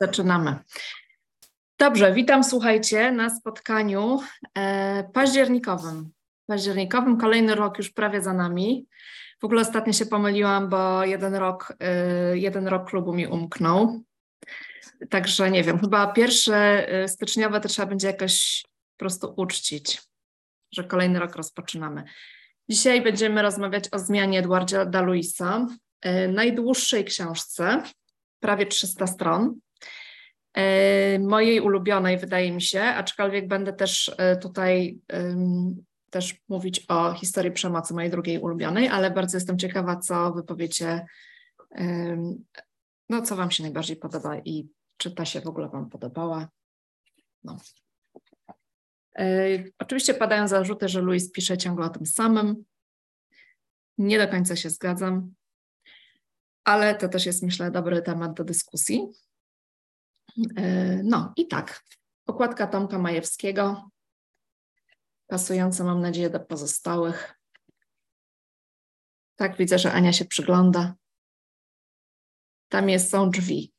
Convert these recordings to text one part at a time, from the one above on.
Zaczynamy. Dobrze, witam, słuchajcie, na spotkaniu e, październikowym. Październikowym, kolejny rok już prawie za nami. W ogóle ostatnio się pomyliłam, bo jeden rok, e, jeden rok klubu mi umknął. Także nie wiem, chyba pierwsze e, styczniowe to trzeba będzie jakoś po prostu uczcić, że kolejny rok rozpoczynamy. Dzisiaj będziemy rozmawiać o zmianie Edwarda Luisa, e, najdłuższej książce, prawie 300 stron. E, mojej ulubionej, wydaje mi się, aczkolwiek będę też e, tutaj też mówić o historii przemocy mojej drugiej ulubionej, ale bardzo jestem ciekawa, co wy powiecie, no co wam się najbardziej podoba i czy ta się w ogóle wam podobała. No. E, oczywiście padają zarzuty, że Louis pisze ciągle o tym samym. Nie do końca się zgadzam, ale to też jest, myślę, dobry temat do dyskusji. E, no i tak, okładka Tomka Majewskiego, pasująca, mam nadzieję, do pozostałych. Tak, widzę, że Ania się przygląda. Tam jest, są drzwi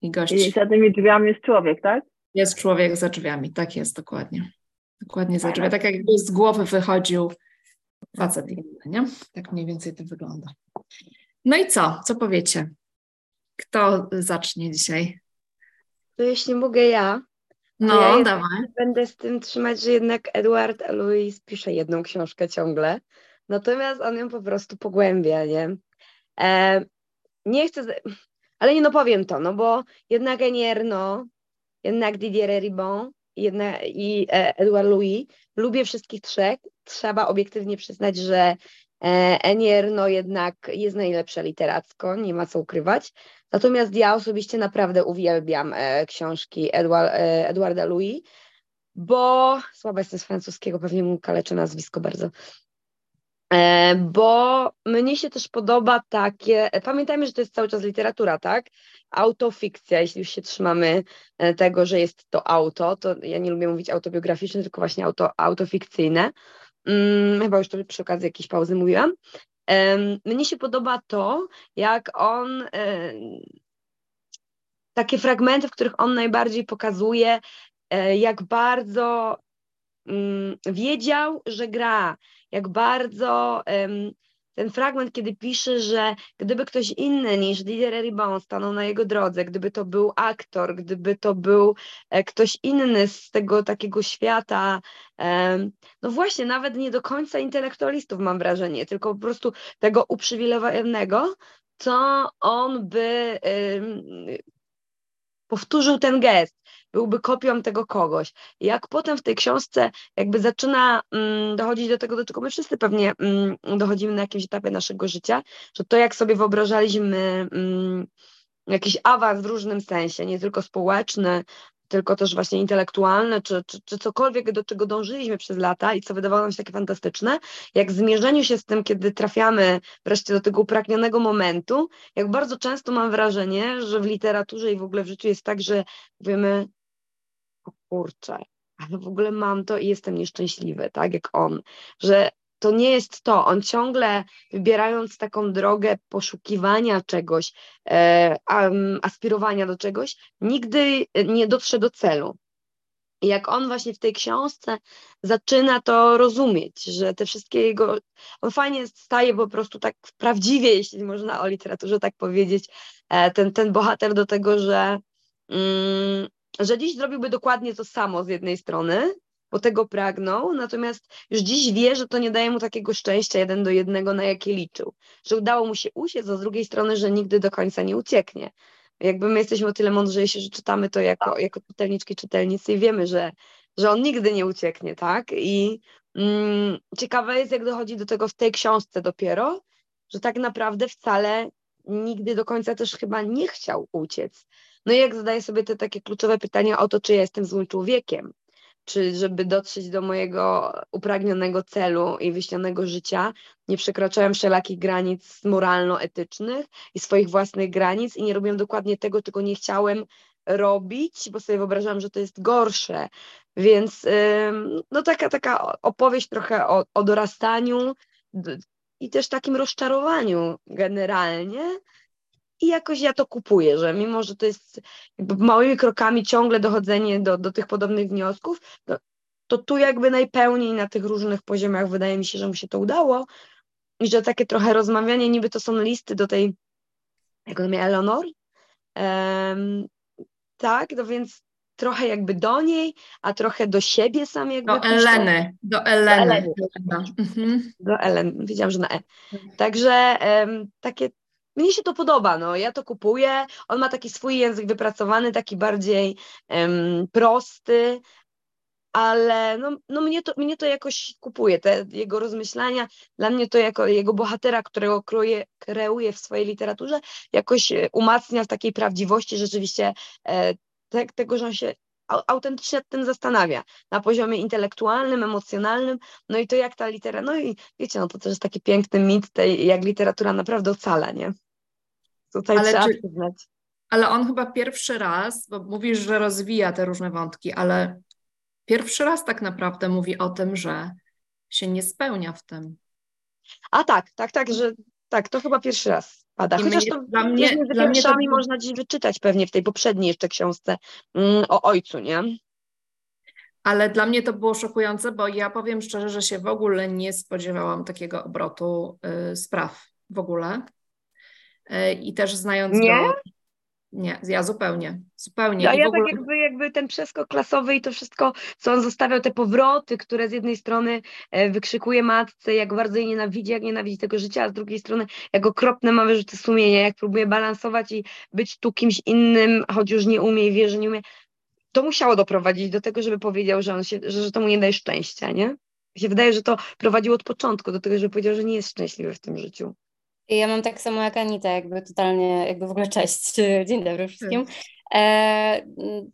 i gości. I za tymi drzwiami jest człowiek, tak? Jest człowiek za drzwiami, tak jest, dokładnie. Dokładnie za drzwi. Tak jakby z głowy wychodził facet inny, nie? Tak mniej więcej to wygląda. No i co? Co powiecie? Kto zacznie dzisiaj? To jeśli mogę ja. No, ja dawaj. Będę z tym trzymać, że jednak Edward Louis pisze jedną książkę ciągle, natomiast on ją po prostu pogłębia, nie? E, nie chcę, ale nie no powiem to, no bo jednak Enierno, jednak Didier Ribon jedna, i e, Edouard Louis. Lubię wszystkich trzech. Trzeba obiektywnie przyznać, że Enier no jednak jest najlepsza literacko, nie ma co ukrywać. Natomiast ja osobiście naprawdę uwielbiam e, książki Edouard, Edouarda Louis, bo słaba jestem z francuskiego, pewnie mu kaleczę nazwisko bardzo. E, bo mnie się też podoba takie, e, pamiętajmy, że to jest cały czas literatura, tak? Autofikcja, jeśli już się trzymamy e, tego, że jest to auto, to ja nie lubię mówić autobiograficzne, tylko właśnie auto, autofikcyjne. Hmm, chyba już to przy okazji jakiejś pauzy mówiłam. Mnie się podoba to, jak on takie fragmenty, w których on najbardziej pokazuje, jak bardzo mm, wiedział, że gra, jak bardzo um, ten fragment, kiedy pisze, że gdyby ktoś inny niż Didier Ribon stanął na jego drodze, gdyby to był aktor, gdyby to był e, ktoś inny z tego takiego świata, no właśnie, nawet nie do końca intelektualistów mam wrażenie, tylko po prostu tego uprzywilejowanego, to on by powtórzył ten gest, byłby kopią tego kogoś. Jak potem w tej książce jakby zaczyna mm, dochodzić do tego, do czego my wszyscy pewnie mm, dochodzimy na jakimś etapie naszego życia, że to jak sobie wyobrażaliśmy mm, jakiś awans w różnym sensie, nie tylko społeczny, tylko też właśnie intelektualne, czy, czy, czy cokolwiek, do czego dążyliśmy przez lata i co wydawało nam się takie fantastyczne, jak w zmierzeniu się z tym, kiedy trafiamy wreszcie do tego upragnionego momentu, jak bardzo często mam wrażenie, że w literaturze i w ogóle w życiu jest tak, że o kurczę, ale w ogóle mam to i jestem nieszczęśliwy, tak jak on, że to nie jest to. On ciągle wybierając taką drogę poszukiwania czegoś, e, aspirowania do czegoś, nigdy nie dotrze do celu. Jak on właśnie w tej książce zaczyna to rozumieć, że te wszystkie jego. On fajnie staje po prostu tak prawdziwie, jeśli można o literaturze tak powiedzieć, e, ten, ten bohater do tego, że, mm, że dziś zrobiłby dokładnie to samo z jednej strony, bo tego pragnął, natomiast już dziś wie, że to nie daje mu takiego szczęścia jeden do jednego, na jakie liczył. Że udało mu się usiec, a z drugiej strony, że nigdy do końca nie ucieknie. Jakby my jesteśmy o tyle mądrzejsi, że czytamy to jako, jako czytelniczki, czytelnicy i wiemy, że, że on nigdy nie ucieknie, tak? I mm, ciekawe jest, jak dochodzi do tego w tej książce dopiero, że tak naprawdę wcale nigdy do końca też chyba nie chciał uciec. No i jak zadaję sobie te takie kluczowe pytania o to, czy ja jestem złym człowiekiem, czy żeby dotrzeć do mojego upragnionego celu i wyśnionego życia, nie przekraczałem wszelakich granic moralno-etycznych i swoich własnych granic i nie robiłem dokładnie tego, czego nie chciałem robić, bo sobie wyobrażam, że to jest gorsze. Więc no taka, taka opowieść trochę o, o dorastaniu i też takim rozczarowaniu generalnie, i jakoś ja to kupuję, że mimo, że to jest małymi krokami ciągle dochodzenie do, do tych podobnych wniosków, to, to tu jakby najpełniej na tych różnych poziomach wydaje mi się, że mu się to udało i że takie trochę rozmawianie, niby to są listy do tej, jak on miał, Eleanor, um, tak, no więc trochę jakby do niej, a trochę do siebie sam jakby. Do Eleny, do Eleny. Do Eleny. Mhm. Do Ellen, wiedziałam, że na E. Także um, takie mnie się to podoba, no, ja to kupuję. On ma taki swój język wypracowany, taki bardziej um, prosty, ale no, no mnie, to, mnie to jakoś kupuje, te jego rozmyślania. Dla mnie to jako jego bohatera, którego kreuje, w swojej literaturze, jakoś e, umacnia w takiej prawdziwości rzeczywiście e, te, tego, że on się autentycznie nad tym zastanawia na poziomie intelektualnym, emocjonalnym, no i to jak ta literatura, no i wiecie, no to też jest taki piękny mit tej, jak literatura naprawdę ocala, nie? Tutaj ale trzeba czy, przyznać. Ale on chyba pierwszy raz, bo mówisz, że rozwija te różne wątki, ale pierwszy raz tak naprawdę mówi o tym, że się nie spełnia w tym. A tak, tak, tak, że tak, to chyba pierwszy raz pada. Chociaż to dla mnie, dla mnie to... można dziś wyczytać pewnie w tej poprzedniej jeszcze książce mm, o ojcu, nie? Ale dla mnie to było szokujące, bo ja powiem szczerze, że się w ogóle nie spodziewałam takiego obrotu y, spraw w ogóle. Y, I też znając nie? go. Nie, ja zupełnie, zupełnie. A ja ogóle... tak jakby, jakby ten przeskok klasowy i to wszystko, co on zostawiał, te powroty, które z jednej strony e, wykrzykuje matce, jak bardzo jej nienawidzi, jak nienawidzi tego życia, a z drugiej strony jak okropne ma wyrzuty sumienia, jak próbuje balansować i być tu kimś innym, choć już nie umie i wie, że nie umie. To musiało doprowadzić do tego, żeby powiedział, że, on się, że, że to mu nie daje szczęścia, nie? Mi się wydaje, że to prowadziło od początku do tego, żeby powiedział, że nie jest szczęśliwy w tym życiu. Ja mam tak samo jak Anita, jakby totalnie, jakby w ogóle cześć, dzień dobry wszystkim. E,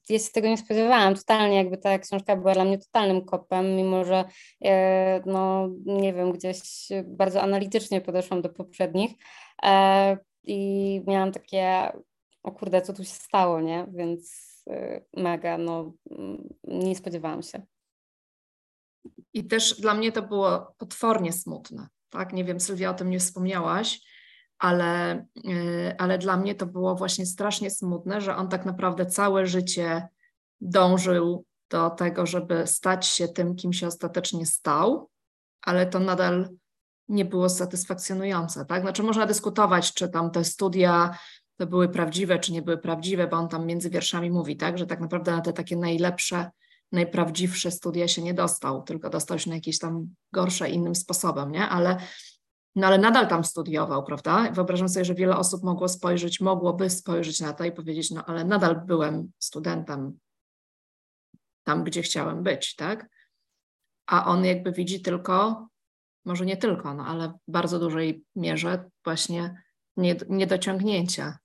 ja się tego nie spodziewałam, totalnie jakby ta książka była dla mnie totalnym kopem, mimo że e, no nie wiem, gdzieś bardzo analitycznie podeszłam do poprzednich e, i miałam takie, o kurde, co tu się stało, nie? Więc mega, no nie spodziewałam się. I też dla mnie to było potwornie smutne tak? Nie wiem, Sylwia, o tym nie wspomniałaś, ale, y, ale dla mnie to było właśnie strasznie smutne, że on tak naprawdę całe życie dążył do tego, żeby stać się tym, kim się ostatecznie stał, ale to nadal nie było satysfakcjonujące, tak? Znaczy można dyskutować, czy tam te studia to były prawdziwe, czy nie były prawdziwe, bo on tam między wierszami mówi, tak, że tak naprawdę na te takie najlepsze najprawdziwsze studia się nie dostał, tylko dostał się na jakieś tam gorsze innym sposobem, nie? Ale, no ale nadal tam studiował, prawda? Wyobrażam sobie, że wiele osób mogło spojrzeć, mogłoby spojrzeć na to i powiedzieć, no ale nadal byłem studentem tam, gdzie chciałem być, tak? A on jakby widzi tylko, może nie tylko, no ale w bardzo dużej mierze właśnie niedociągnięcia.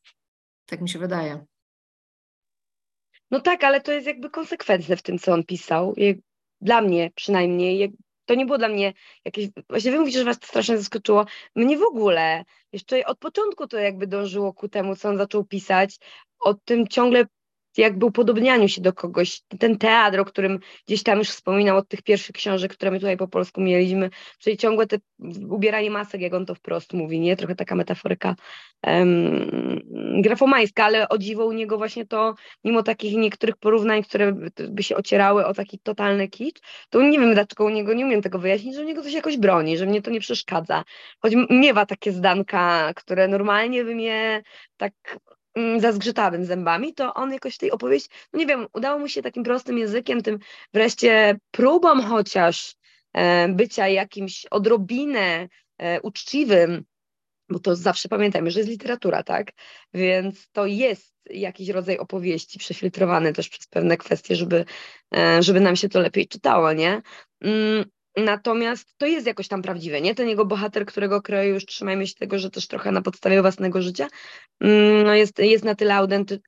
Tak mi się wydaje. No tak, ale to jest jakby konsekwentne w tym, co on pisał. Dla mnie przynajmniej. To nie było dla mnie jakieś. Właśnie wy mówicie, że was to strasznie zaskoczyło. Mnie w ogóle. Jeszcze od początku to jakby dążyło ku temu, co on zaczął pisać. O tym ciągle jakby upodobnianiu się do kogoś. Ten teatr, o którym gdzieś tam już wspominał od tych pierwszych książek, które my tutaj po polsku mieliśmy, czyli ciągłe te ubieranie masek, jak on to wprost mówi, nie? Trochę taka metaforyka um, grafomańska, ale o dziwo u niego właśnie to, mimo takich niektórych porównań, które by się ocierały o taki totalny kicz, to nie wiem dlaczego u niego, nie umiem tego wyjaśnić, że u niego coś jakoś broni, że mnie to nie przeszkadza. Choć miewa takie zdanka, które normalnie by mnie tak zazgrzytawym zębami, to on jakoś tej opowieści, no nie wiem, udało mu się takim prostym językiem, tym wreszcie próbą chociaż e, bycia jakimś odrobinę e, uczciwym, bo to zawsze pamiętajmy, że jest literatura, tak? Więc to jest jakiś rodzaj opowieści przefiltrowany też przez pewne kwestie, żeby, e, żeby nam się to lepiej czytało, nie? Mm, Natomiast to jest jakoś tam prawdziwe, nie? Ten jego bohater, którego kraju już trzymajmy się tego, że też trochę na podstawie własnego życia, mm, no jest, jest na tyle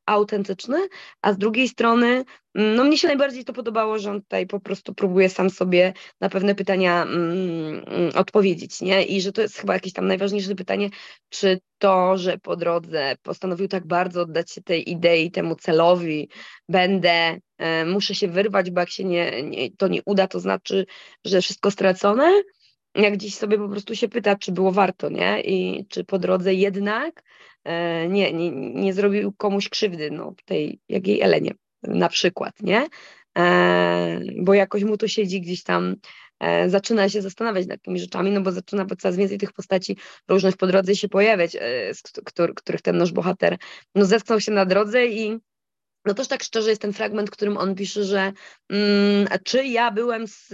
autentyczny, a z drugiej strony no mnie się najbardziej to podobało, że on tutaj po prostu próbuje sam sobie na pewne pytania mm, odpowiedzieć, nie? I że to jest chyba jakieś tam najważniejsze pytanie, czy to, że po drodze postanowił tak bardzo oddać się tej idei, temu celowi, będę, muszę się wyrwać, bo jak się nie, nie, to nie uda, to znaczy, że wszystko stracone, jak gdzieś sobie po prostu się pyta, czy było warto, nie? I czy po drodze jednak e, nie, nie, nie zrobił komuś krzywdy, no tej, jak jej Elenie na przykład, nie? E, bo jakoś mu to siedzi gdzieś tam, e, zaczyna się zastanawiać nad tymi rzeczami, no bo zaczyna coraz więcej tych postaci różnych po drodze się pojawiać, e, z których ten nasz bohater no, zetknął się na drodze i no też tak szczerze jest ten fragment, w którym on pisze, że mm, czy ja byłem z,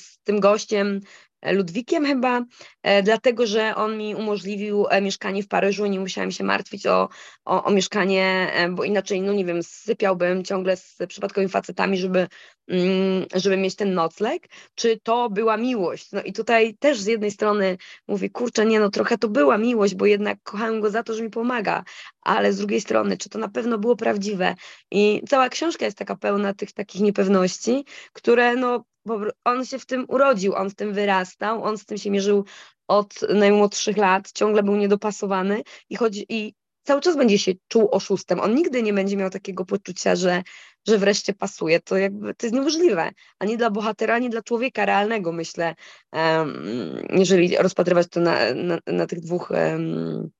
z tym gościem Ludwikiem chyba, e, dlatego że on mi umożliwił e, mieszkanie w Paryżu, nie musiałem się martwić o, o, o mieszkanie, e, bo inaczej, no nie wiem, sypiałbym ciągle z przypadkowymi facetami, żeby, mm, żeby mieć ten nocleg, czy to była miłość. No i tutaj też z jednej strony mówię, kurczę, nie no, trochę to była miłość, bo jednak kochałem go za to, że mi pomaga, ale z drugiej strony, czy to na pewno było prawdziwe? I cała książka jest taka pełna tych takich niepewności, które no bo on się w tym urodził, on w tym wyrastał, on z tym się mierzył od najmłodszych lat, ciągle był niedopasowany i chodzi i cały czas będzie się czuł oszustem. On nigdy nie będzie miał takiego poczucia, że, że wreszcie pasuje. To jakby to jest niemożliwe. Ani dla bohatera, ani dla człowieka realnego, myślę, um, jeżeli rozpatrywać to na, na, na tych dwóch um,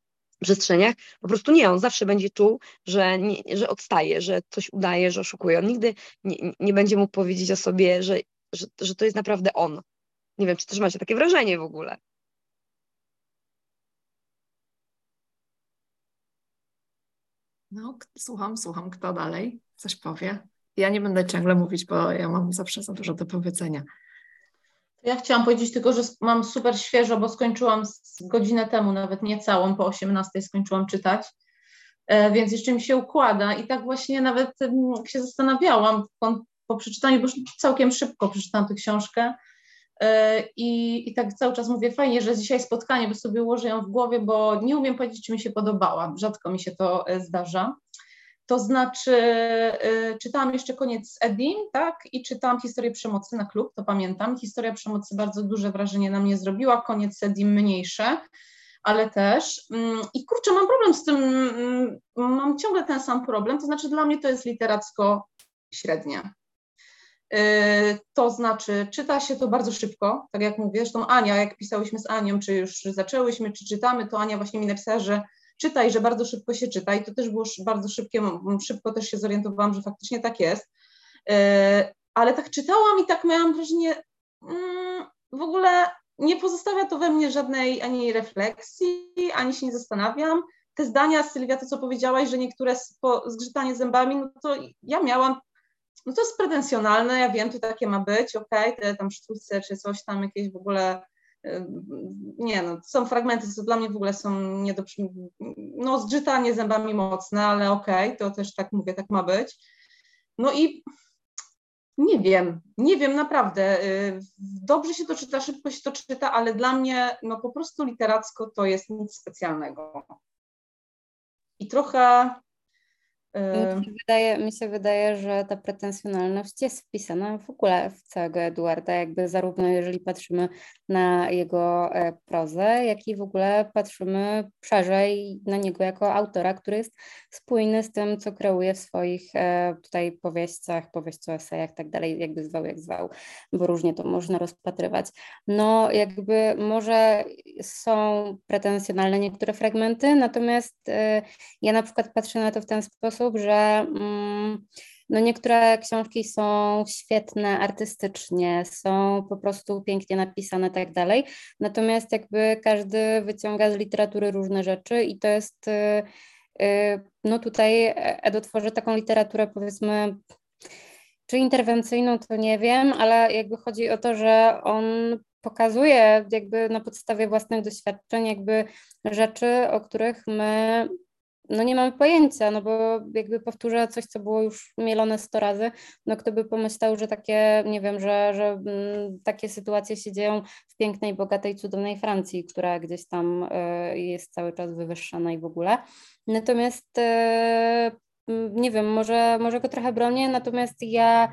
przestrzeniach, po prostu nie, on zawsze będzie czuł, że, nie, że odstaje, że coś udaje, że oszukuje. On nigdy nie, nie będzie mógł powiedzieć o sobie, że że, że to jest naprawdę on. Nie wiem, czy też macie takie wrażenie w ogóle. No, słucham, słucham, kto dalej coś powie. Ja nie będę ciągle mówić, bo ja mam zawsze za dużo do powiedzenia. Ja chciałam powiedzieć tylko, że mam super świeżo, bo skończyłam godzinę temu, nawet nie całą, po 18 skończyłam czytać, e, więc jeszcze mi się układa i tak właśnie nawet się zastanawiałam po przeczytaniu, bo całkiem szybko przeczytałam tę książkę e, i, i tak cały czas mówię, fajnie, że dzisiaj spotkanie, bo sobie ułożę ją w głowie, bo nie umiem powiedzieć, czy mi się podobała, rzadko mi się to e, zdarza. To znaczy, e, czytałam jeszcze koniec Edim, tak, i czytałam historię przemocy na klub, to pamiętam. Historia przemocy bardzo duże wrażenie na mnie zrobiła, koniec Edim mniejsze, ale też. Mm, I kurczę, mam problem z tym, mm, mam ciągle ten sam problem, to znaczy dla mnie to jest literacko średnie. Y, to znaczy, czyta się to bardzo szybko, tak jak mówię, zresztą Ania, jak pisałyśmy z Anią, czy już zaczęłyśmy, czy czytamy, to Ania właśnie mi napisała, że czytaj, że bardzo szybko się czyta i to też było bardzo szybkie, szybko też się zorientowałam, że faktycznie tak jest, y, ale tak czytałam i tak miałam wrażenie, mm, w ogóle nie pozostawia to we mnie żadnej ani refleksji, ani się nie zastanawiam. Te zdania, Sylwia, to co powiedziałaś, że niektóre zgrzytanie zębami, no to ja miałam no to jest pretensjonalne, ja wiem, to takie ma być, okej, okay, te tam sztućce czy coś tam jakieś w ogóle, y, nie no, są fragmenty, co dla mnie w ogóle są nie do, no zgrzytanie zębami mocne, ale okej, okay, to też tak mówię, tak ma być. No i nie wiem, nie wiem naprawdę. Y, dobrze się to czyta, szybko się to czyta, ale dla mnie no po prostu literacko to jest nic specjalnego. I trochę mi się, wydaje, mi się wydaje, że ta pretensjonalność jest wpisana w ogóle w całego Eduarda, jakby zarówno jeżeli patrzymy na jego e, prozę, jak i w ogóle patrzymy szerzej na niego jako autora, który jest spójny z tym, co kreuje w swoich e, tutaj powieściach, powieściach, esejach, tak dalej, jakby zwał, jak zwał, bo różnie to można rozpatrywać. No jakby może są pretensjonalne niektóre fragmenty, natomiast e, ja na przykład patrzę na to w ten sposób, sposób, że mm, no niektóre książki są świetne artystycznie, są po prostu pięknie napisane, tak dalej. Natomiast jakby każdy wyciąga z literatury różne rzeczy i to jest, y, y, no tutaj Edo tworzy taką literaturę powiedzmy czy interwencyjną, to nie wiem, ale jakby chodzi o to, że on pokazuje jakby na podstawie własnych doświadczeń jakby rzeczy, o których my no nie mamy pojęcia, no bo jakby powtórzę coś, co było już mielone 100 razy, no kto by pomyślał, że takie, nie wiem, że, że mm, takie sytuacje się dzieją w pięknej, bogatej, cudownej Francji, która gdzieś tam y, jest cały czas wywyższana i w ogóle. Natomiast Mm, nie wiem, może, może go trochę bronię, natomiast ja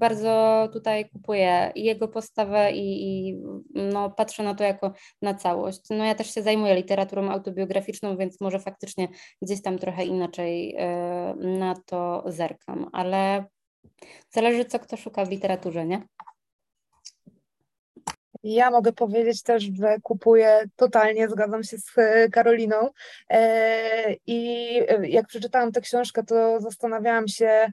bardzo tutaj kupuję jego postawę i, i, no, patrzę na to jako na całość. No ja też się zajmuję literaturą autobiograficzną, więc może faktycznie gdzieś tam trochę inaczej e, na to zerkam, ale zależy co kto szuka w literaturze, nie? Ja mogę powiedzieć też, że kupuję totalnie, zgadzam się z e, Karoliną. E, I e, jak przeczytałam tę książkę, to zastanawiałam się,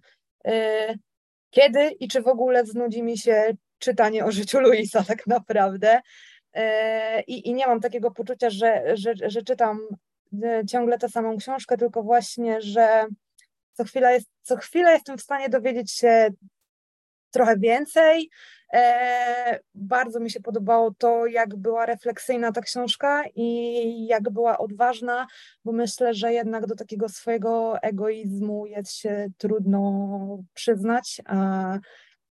kiedy i czy w ogóle znudzi mi się czytanie o życiu Luisa tak naprawdę. I, i nie mam takiego poczucia, że, że, że czytam ciągle tę samą książkę, tylko właśnie, że co chwilę, jest, co chwilę jestem w stanie dowiedzieć się trochę więcej. E, bardzo mi się podobało to, jak była refleksyjna ta książka i jak była odważna, bo myślę, że jednak do takiego swojego egoizmu jest się trudno przyznać. A,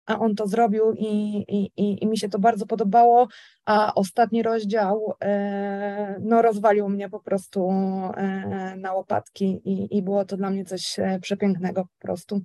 a on to zrobił i, i, i, mi się to bardzo podobało, a ostatni rozdział e, no, rozwalił mnie po prostu e, na łopatki i, i było to dla mnie coś e, przepięknego po prostu.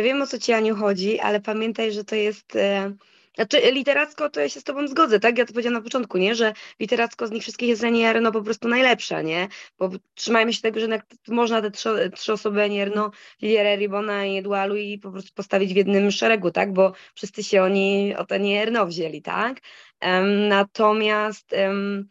Ja wiem o co ci Aniu chodzi, ale pamiętaj, że to jest. E, znaczy, literacko to ja się z tobą zgodzę, tak? Ja to powiedziałam na początku, nie? Że literacko z nich wszystkich jest Anierno po prostu najlepsza, nie? Bo trzymajmy się tego, że można te trzy, trzy osoby Anierno, Liliere, Ribona i Edualu i po prostu postawić w jednym szeregu, tak? Bo wszyscy się oni od Anierno wzięli, tak? Um, natomiast um,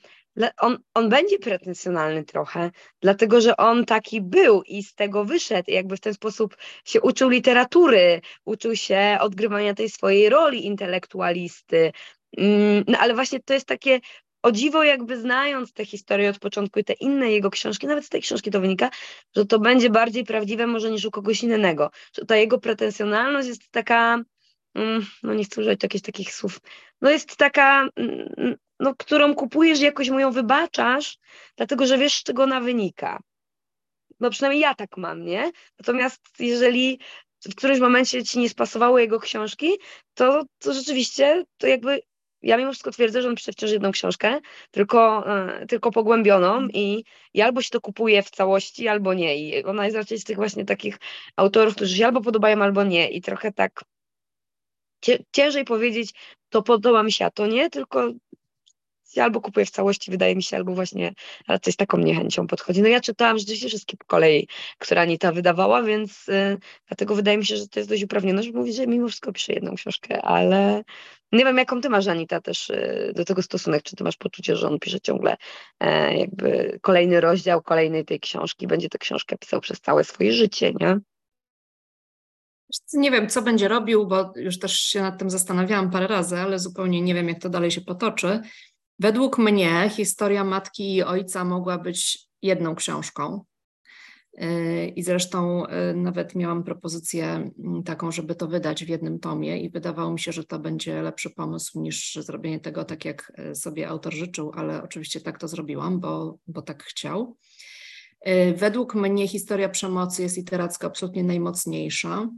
on, on będzie pretensjonalny trochę, dlatego że on taki był i z tego wyszedł, jakby w ten sposób się uczył literatury, uczył się odgrywania tej swojej roli intelektualisty. Mm, no ale właśnie to jest takie o dziwo, jakby znając tę historię od początku i te inne jego książki, nawet z tej książki to wynika, że to będzie bardziej prawdziwe może niż u kogoś innego. Że ta jego pretensjonalność jest taka, no nie chcę używać jakichś takich słów, no jest taka mm, no, którą kupujesz, jakoś mu ją wybaczasz, dlatego że wiesz, z czego ona wynika. No przynajmniej ja tak mam, nie? Natomiast jeżeli w którymś momencie ci nie spasowały jego książki, to, to rzeczywiście to jakby ja mimo wszystko twierdzę, że on pisze wciąż jedną książkę, tylko, yy, tylko pogłębioną i, i albo się to kupuje w całości, albo nie. I ona jest raczej z tych właśnie takich autorów, którzy się albo podobają, albo nie. I trochę tak ciężej powiedzieć, to podoba mi się, a to nie, tylko albo kupuję w całości, wydaje mi się, albo właśnie raczej z taką niechęcią podchodzi. No ja czytałam rzeczywiście wszystkie po kolei, które Anita wydawała, więc y, dlatego wydaje mi się, że to jest dość uprawnione, żeby mówić, że mimo wszystko pisze jedną książkę, ale nie wiem, jaką ty masz, Anita, też y, do tego stosunek, czy ty masz poczucie, że on pisze ciągle y, jakby kolejny rozdział kolejnej tej książki, będzie tę książkę pisał przez całe swoje życie, nie? Nie wiem, co będzie robił, bo już też się nad tym zastanawiałam parę razy, ale zupełnie nie wiem, jak to dalej się potoczy. Według mnie historia matki i ojca mogła być jedną książką. Yy, I zresztą yy, nawet miałam propozycję mm, taką, żeby to wydać w jednym tomie, i wydawało mi się, że to będzie lepszy pomysł niż zrobienie tego tak, jak yy, sobie autor życzył, ale oczywiście tak to zrobiłam, bo, bo tak chciał. Według mnie historia przemocy jest literacko absolutnie najmocniejsza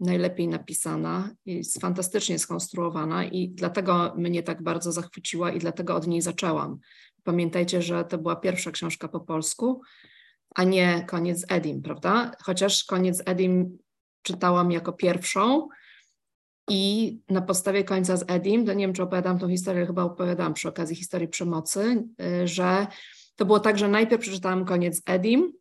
najlepiej napisana, jest fantastycznie skonstruowana i dlatego mnie tak bardzo zachwyciła i dlatego od niej zaczęłam. Pamiętajcie, że to była pierwsza książka po polsku, a nie Koniec Edim, prawda? Chociaż Koniec Edim czytałam jako pierwszą i na podstawie Końca z Edim, to nie wiem, czy opowiadam tą historię, chyba opowiadam przy okazji historii przemocy, y, że to było tak, że najpierw przeczytałam Koniec Edim,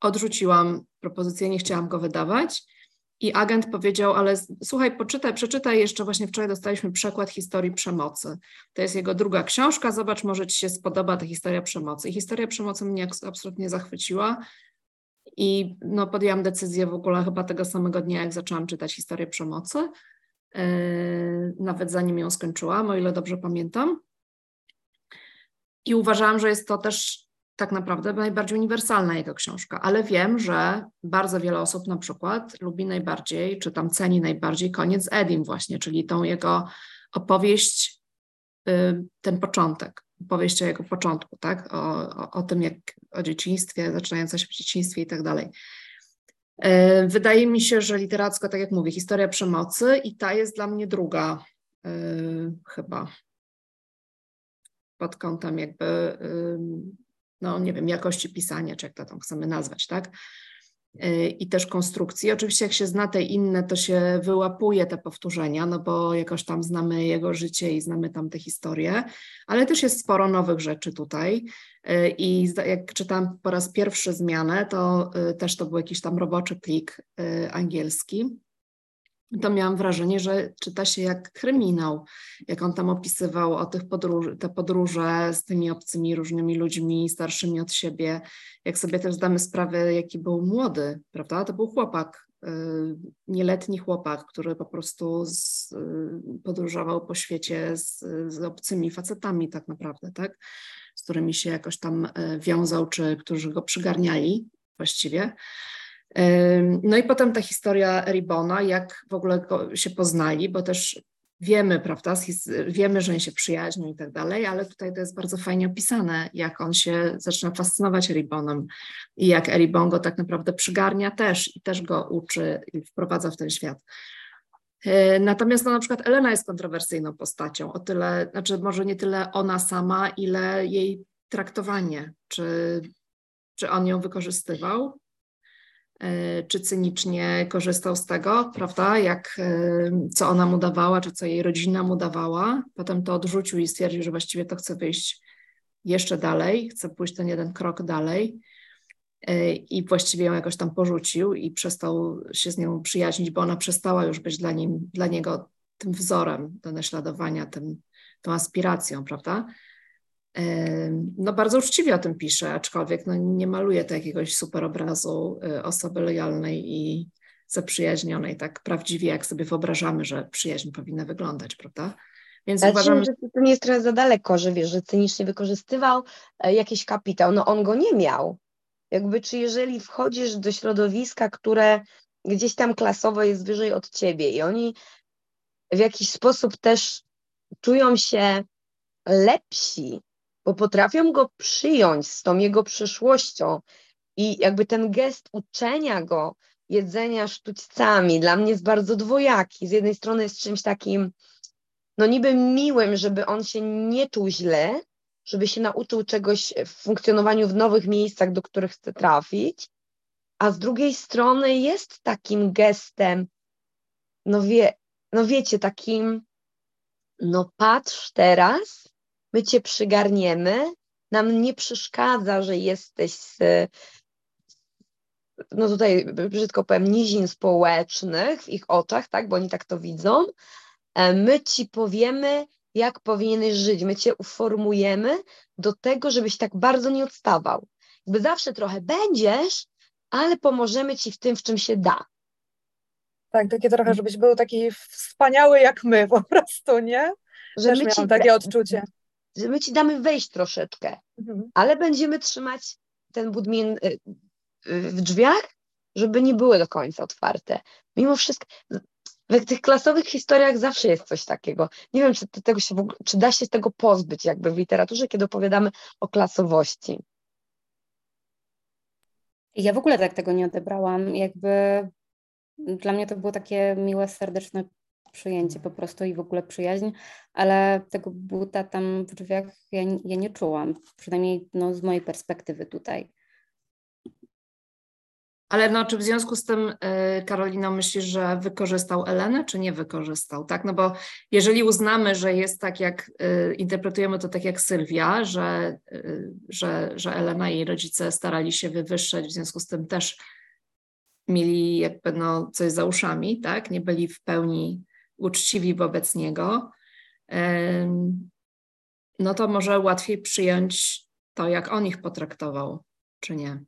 odrzuciłam propozycję, nie chciałam go wydawać, i agent powiedział, ale słuchaj, poczytaj, przeczytaj jeszcze, właśnie wczoraj dostaliśmy przekład historii przemocy. To jest jego druga książka, zobacz, może ci się spodoba ta historia przemocy. I historia przemocy mnie absolutnie zachwyciła i no, podjęłam decyzję w ogóle chyba tego samego dnia, jak zaczęłam czytać historię przemocy, yy, nawet zanim ją skończyłam, o ile dobrze pamiętam. I uważałam, że jest to też tak naprawdę najbardziej uniwersalna jego książka, ale wiem, że bardzo wiele osób na przykład lubi najbardziej, czy tam ceni najbardziej koniec Edim właśnie, czyli tą jego opowieść, y, ten początek, opowieść o jego początku, tak, o, o, o tym jak o dzieciństwie, zaczynające się w dzieciństwie i tak dalej. Y, wydaje mi się, że literacko, tak jak mówię, historia przemocy i ta jest dla mnie druga yy, chyba pod kątem jakby no nie wiem, jakości pisania, czy jak to tam chcemy nazwać, tak? Y, I też konstrukcji. Oczywiście, jak się zna te inne, to się wyłapuje te powtórzenia, no bo jakoś tam znamy jego życie i znamy tam te historie, ale też jest sporo nowych rzeczy tutaj. Y, I jak czytałam po raz pierwszy zmianę, to y, też to był jakiś tam roboczy plik angielski. To miałam wrażenie, że czyta się jak kryminał, jak on tam opisywał o tych podróż, te podróże z tymi obcymi różnymi ludźmi, starszymi od siebie, jak sobie też zdamy sprawę, jaki był młody, prawda? To był chłopak, y, nieletni chłopak, który po prostu z, y, podróżował po świecie z, z obcymi facetami tak naprawdę, tak? Z którymi się jakoś tam y, wiązał, czy którzy go przygarniali właściwie. No i potem ta historia Ribona, jak w ogóle się poznali, bo też wiemy, prawda, wiemy, że oni się przyjaźnią i tak dalej, ale tutaj to jest bardzo fajnie opisane, jak on się zaczyna fascynować Ribonem i jak Eribon go tak naprawdę przygarnia też i też go uczy i wprowadza w ten świat. E, natomiast no, na przykład Elena jest kontrowersyjną postacią, o tyle, znaczy może nie tyle ona sama, ile jej traktowanie, czy, czy on ją wykorzystywał, czy cynicznie korzystał z tego, prawda, jak, e, co ona mu dawała, czy co jej rodzina mu dawała. Potem to odrzucił i stwierdził, że właściwie to chce wyjść jeszcze dalej, chce pójść ten jeden krok dalej e, i właściwie ją jakoś tam porzucił i przestał się z nią przyjaźnić, bo ona przestała już być dla, nim, dla niego tym wzorem do naśladowania, tym, tą aspiracją, prawda? No bardzo uczciwie o tym pisze, aczkolwiek no, nie maluje to jakiegoś super obrazu y, osoby lojalnej i zaprzyjaźnionej, tak prawdziwie, jak sobie wyobrażamy, że przyjaźń powinna wyglądać, prawda? Więc Ale uważam, że to nie jest trochę za daleko, że wiesz, że cynicznie wykorzystywał e, jakiś kapitał. No on go nie miał. Jakby, czy jeżeli wchodzisz do środowiska, które gdzieś tam klasowo jest wyżej od ciebie i oni w jakiś sposób też czują się lepsi bo potrafią go przyjąć z tą jego przyszłością i jakby ten gest uczenia go jedzenia sztućcami dla mnie jest bardzo dwojaki. Z jednej strony jest czymś takim, no niby miłym, żeby on się nie czuł źle, żeby się nauczył czegoś w funkcjonowaniu w nowych miejscach, do których chce trafić, a z drugiej strony jest takim gestem, no, wie, no wiecie, takim, no patrz teraz, my cię przygarniemy, nam nie przeszkadza, że jesteś z, no tutaj brzydko powiem, nizin społecznych w ich oczach, tak, bo oni tak to widzą. E, my ci powiemy, jak powinieneś żyć, my cię uformujemy do tego, żebyś tak bardzo nie odstawał. Jakby zawsze trochę będziesz, ale pomożemy ci w tym, w czym się da. Tak, takie trochę, żebyś był taki wspaniały jak my po prostu, nie? Że Też miałam takie odczucie my ci damy wejść troszeczkę, mhm. ale będziemy trzymać ten budmin y, w drzwiach, żeby nie były do końca otwarte. Mimo wszystko, w tych klasowych historiach zawsze jest coś takiego. Nie wiem, czy, tego się ogóle, czy da się tego pozbyć jakby w literaturze, kiedy opowiadamy o klasowości. Ja w ogóle tak tego nie odebrałam. Jakby dla mnie to było takie miłe, serdeczne przyjęcie po prostu i w ogóle przyjaźń, ale tego buta tam w drzwiach ja, ja nie czułam, przynajmniej no, z mojej perspektywy tutaj. Ale no, czy w związku z tym, y, Karolina, myślisz, że wykorzystał Elenę, czy nie wykorzystał? Tak? No bo jeżeli uznamy, że jest tak, jak y, interpretujemy to tak jak Sylwia, że, y, że, że Elena i jej rodzice starali się wywyższać, w związku z tym też mieli jakby no coś za uszami, tak? Nie byli w pełni uczciwi wobec niego, no to może łatwiej przyjąć to, jak on ich potraktował, czy nie.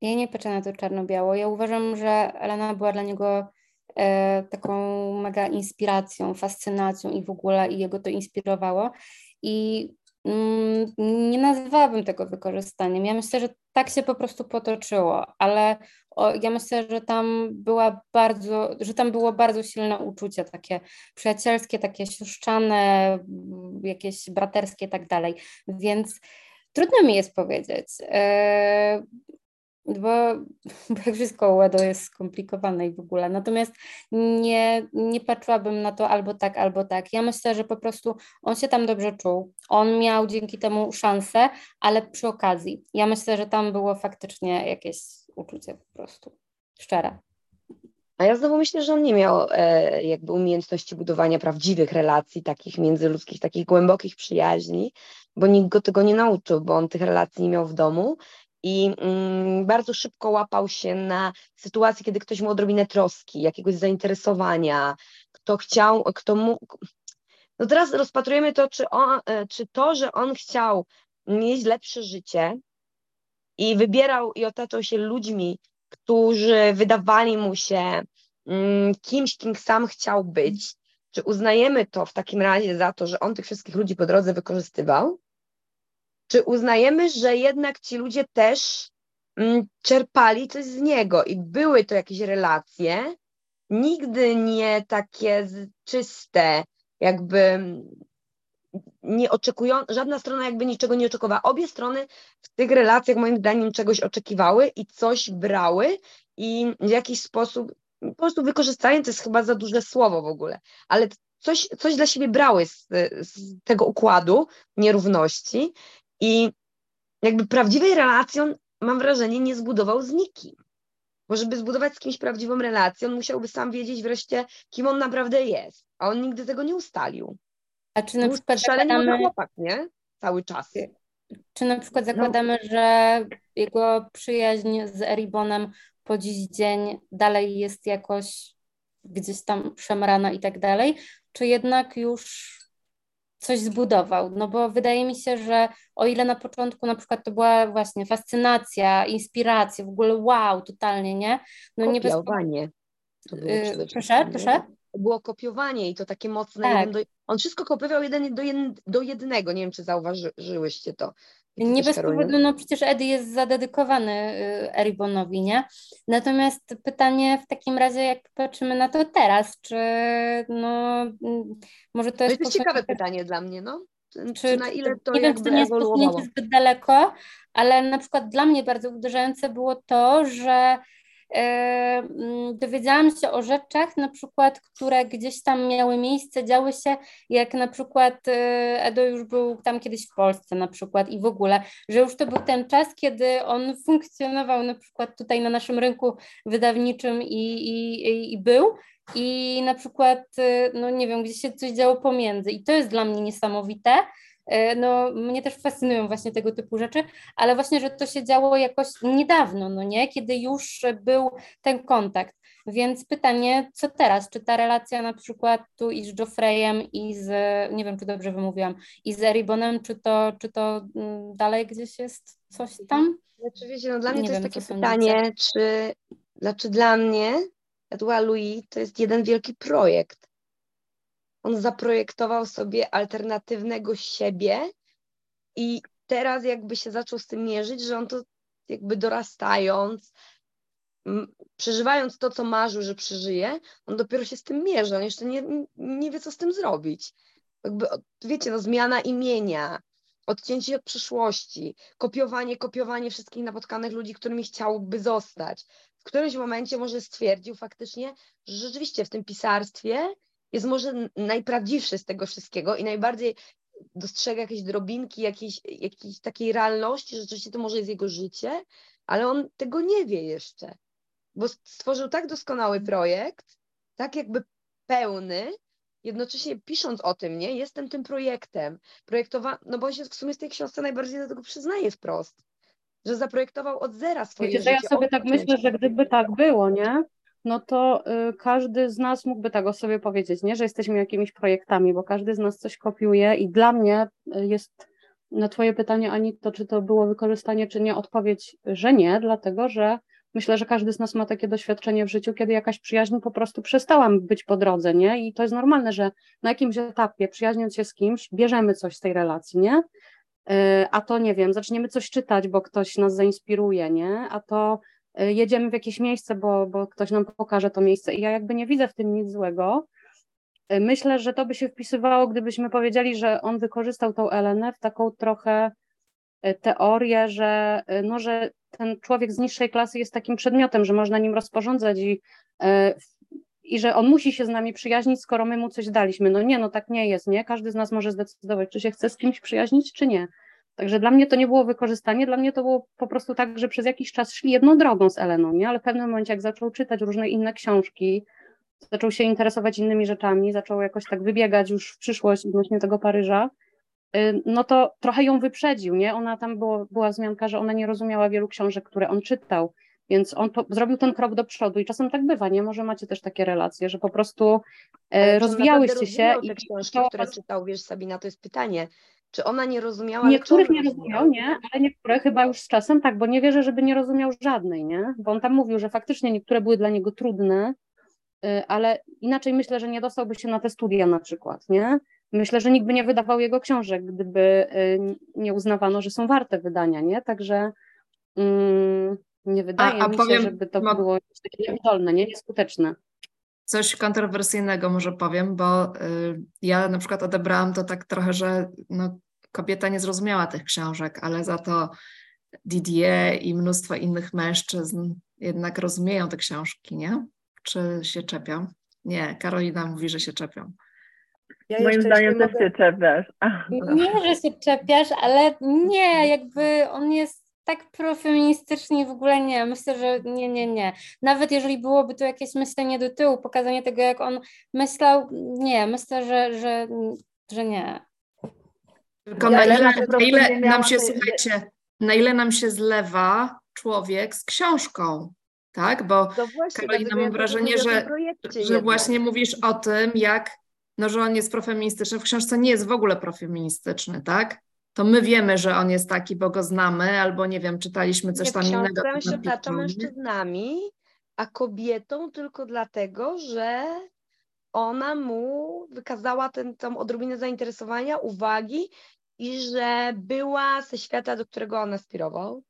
Ja nie patrzę na to czarno-biało. Ja uważam, że Elena była dla niego e, taką mega inspiracją, fascynacją i w ogóle i jego to inspirowało. I nie nazwałabym tego wykorzystaniem. Ja myślę, że tak się po prostu potoczyło, ale ja myślę, że tam była bardzo, że tam było bardzo silne uczucie takie przyjacielskie, takie siuszczane, jakieś braterskie i tak dalej, więc trudno mi jest powiedzieć, yy, bo, jak wszystko Łedo jest skomplikowane i w ogóle, natomiast nie, nie patrzyłabym na to albo tak, albo tak. Ja myślę, że po prostu on się tam dobrze czuł, on miał dzięki temu szansę, ale przy okazji. Ja myślę, że tam było faktycznie jakieś uczucie po prostu, szczere. A ja znowu myślę, że on nie miał e, jakby umiejętności budowania prawdziwych relacji, takich międzyludzkich, takich głębokich przyjaźni, bo nikt go tego nie nauczył, bo on tych relacji nie miał w domu i mm, bardzo szybko łapał się na sytuacji, kiedy ktoś mu odrobinę troski, jakiegoś zainteresowania, kto chciał, kto mógł. No teraz rozpatrujemy to, czy, on, e, czy to, że on chciał mieć lepsze życie i wybierał i otaczał się ludźmi, którzy wydawali mu się mm, kimś, kim sam chciał być, czy uznajemy to w takim razie za to, że on tych wszystkich ludzi po drodze wykorzystywał? Czy uznajemy, że jednak ci ludzie też mm, czerpali coś z niego i były to jakieś relacje, nigdy nie takie czyste, jakby nie oczekują, żadna strona jakby niczego nie oczekiwała. Obie strony w tych relacjach moim zdaniem czegoś oczekiwały i coś brały i w jakiś sposób, po prostu wykorzystanie to jest chyba za duże słowo w ogóle, ale coś, coś dla siebie brały z, z tego układu nierówności i jakby prawdziwej relacją, mam wrażenie, nie zbudował z nikim. Bo żeby zbudować z kimś prawdziwą relację, on musiałby sam wiedzieć wreszcie, kim on naprawdę jest. A on nigdy tego nie ustalił. A czy na Był przykład szalenie zakładamy, chłopak, nie? Cały czas. czy na przykład zakładamy, że jego przyjaźń z Eribonem po dziś dzień dalej jest jakoś gdzieś tam szemrana i tak dalej, czy jednak już coś zbudował? No bo wydaje mi się, że o ile na początku na przykład to była właśnie fascynacja, inspiracja, w ogóle wow, totalnie, nie? No nie bez... Kopiowanie. To było Yy, przede proszę, wszystkim, nie? proszę? Było kopiowanie i to takie mocne. Tak. Do, on wszystko kopiował jeden do, jeden, do jednego. Nie wiem, czy zauważyłyście to. Nie bez powodu, no przecież Eddie jest zadedykowany y, Eribonowi, nie? Natomiast pytanie w takim razie, jak patrzymy na to teraz, czy no mm, może to To jest... jest ciekawe pytanie dla mnie, no. Czy, czy, na ile to nie wiem, czy to nie jest posunięcie zbyt daleko, ale na przykład dla mnie bardzo uderzające było to, że dowiedziałam się o rzeczach, na przykład, które gdzieś tam miały miejsce, działy się, jak na przykład e, Edo już był tam kiedyś w Polsce na przykład i w ogóle, że już to był ten czas, kiedy on funkcjonował na przykład tutaj na naszym rynku wydawniczym i, i, i- był. I na przykład, e, no nie wiem, gdzieś się coś działo pomiędzy. I to jest dla mnie niesamowite, No, mnie też fascynują właśnie tego typu rzeczy, ale właśnie, że to się działo jakoś niedawno, no nie? Kiedy już był ten kontakt. Więc pytanie, co teraz? Czy ta relacja na przykład tu i z Joffreyem i z, nie wiem, czy dobrze wymówiłam, i z Eribonem, czy to, czy to mm, dalej gdzieś jest coś tam? Oczywiście, no dla mnie Nie to jest wiem, takie sądzicie. pytanie, czy, znaczy dla mnie Edouard Louis to jest jeden wielki projekt. On zaprojektował sobie alternatywnego siebie i teraz jakby się zaczął z tym mierzyć, że on to jakby dorastając, przeżywając to, co marzył, że przeżyje, on dopiero się z tym mierzy, on jeszcze nie, nie wie, co z tym zrobić. Jakby, wiecie, no zmiana imienia, odcięcie od przeszłości, kopiowanie, kopiowanie wszystkich napotkanych ludzi, którymi chciałby zostać. W którymś momencie może stwierdził faktycznie, że rzeczywiście w tym pisarstwie jest może najprawdziwszy z tego wszystkiego i najbardziej dostrzega jakieś drobinki, jakiejś, jakiejś takiej realności, że rzeczywiście to może jest jego życie, ale on tego nie wie jeszcze, bo stworzył tak doskonały projekt, tak jakby pełny, jednocześnie pisząc o tym, nie, jestem tym projektem, projektowa, no bo on się w sumie z tej książce najbardziej do tego przyznaje wprost, że zaprojektował od zera swoje Wiecie, życie. ja sobie tak myślę, że gdyby tak było, nie? No to y, każdy z nas mógłby tak o sobie powiedzieć, nie? Że jesteśmy jakimiś projektami, bo każdy z nas coś kopiuje i dla mnie y, jest na Twoje pytanie, Anito, czy to było wykorzystanie, czy nie, odpowiedź, że nie, dlatego że myślę, że każdy z nas ma takie doświadczenie w życiu, kiedy jakaś przyjaźń po prostu przestała być po drodze, nie? I to jest normalne, że na jakimś etapie, przyjaźniąc się z kimś, bierzemy coś z tej relacji, nie? Y, a to nie wiem, zaczniemy coś czytać, bo ktoś nas zainspiruje, nie? A to jedziemy w jakieś miejsce, bo, bo ktoś nam pokaże to miejsce. I ja jakby nie widzę w tym nic złego. Y, Myślę, że to by się wpisywało, gdybyśmy powiedzieli, że on wykorzystał tą Elenę w taką trochę y, teorię, że, y, no, że ten człowiek z niższej klasy jest takim przedmiotem, że można nim rozporządzać i, y, i że on musi się z nami przyjaźnić, skoro my mu coś daliśmy. No nie, no tak nie jest, nie? Każdy z nas może zdecydować, czy się chce z kimś przyjaźnić, czy nie. Także dla mnie to nie było wykorzystanie, dla mnie to było po prostu tak, że przez jakiś czas szli jedną drogą z Eleną, nie? Ale w pewnym momencie, jak zaczął czytać różne inne książki, zaczął się interesować innymi rzeczami, zaczął jakoś tak wybiegać już w przyszłość odnośnie tego Paryża, y, no to trochę ją wyprzedził, nie? Ona tam było, była wzmianka, że ona nie rozumiała wielu książek, które on czytał, więc on po, zrobił ten krok do przodu i czasem tak bywa, nie? Może macie też takie relacje, że po prostu e, rozwijałyście się i te książki, to, które czytał, wiesz Sabina, to jest pytanie, czy ona nie rozumiała? Niektórych nie rozumiał, nie, ale niektóre chyba już z czasem tak, bo nie wierzę, żeby nie rozumiał żadnej, nie? Bo on tam mówił, że faktycznie niektóre były dla niego trudne, y, ale inaczej myślę, że nie dostałby się na te studia na przykład, nie? Myślę, że nikt by nie wydawał jego książek, gdyby y, nie uznawano, że są warte wydania, nie? Także mm, nie wydaje a, a mi powiem, się, żeby to było takie nieudolne, nie? Nieskuteczne. Coś kontrowersyjnego może powiem, bo y, ja na przykład odebrałam to tak trochę, że no, kobieta nie zrozumiała tych książek, ale za to Didier i mnóstwo innych mężczyzn jednak rozumieją te książki, nie? Czy się czepią? Nie, Karolina mówi, że się czepią. Ja Moim zdaniem też mogę... się czepiasz. Nie, że się czepiasz, ale nie, jakby on jest tak profeministycznie w ogóle nie. Myślę, że nie, nie, nie. Nawet jeżeli byłoby to jakieś myślenie do tyłu, pokazanie tego, jak on myślał, nie, myślę, że, że, że nie. Tylko ja na ile, na ile nam się, słuchajcie, na ile nam się zlewa człowiek z książką, tak? Bo właśnie, Karolina, mam wrażenie, że, że właśnie mówisz o tym, jak, no, że on jest profeministyczny. W książce nie jest w ogóle profeministyczny, tak? To my wiemy, że on jest taki, bo go znamy, albo nie wiem, czytaliśmy coś nie, tam innego. Nie, się otacza mężczyznami, a kobietą tylko dlatego, że ona mu wykazała ten, tą odrobinę zainteresowania, uwagi i że była ze świata, do którego on aspirował.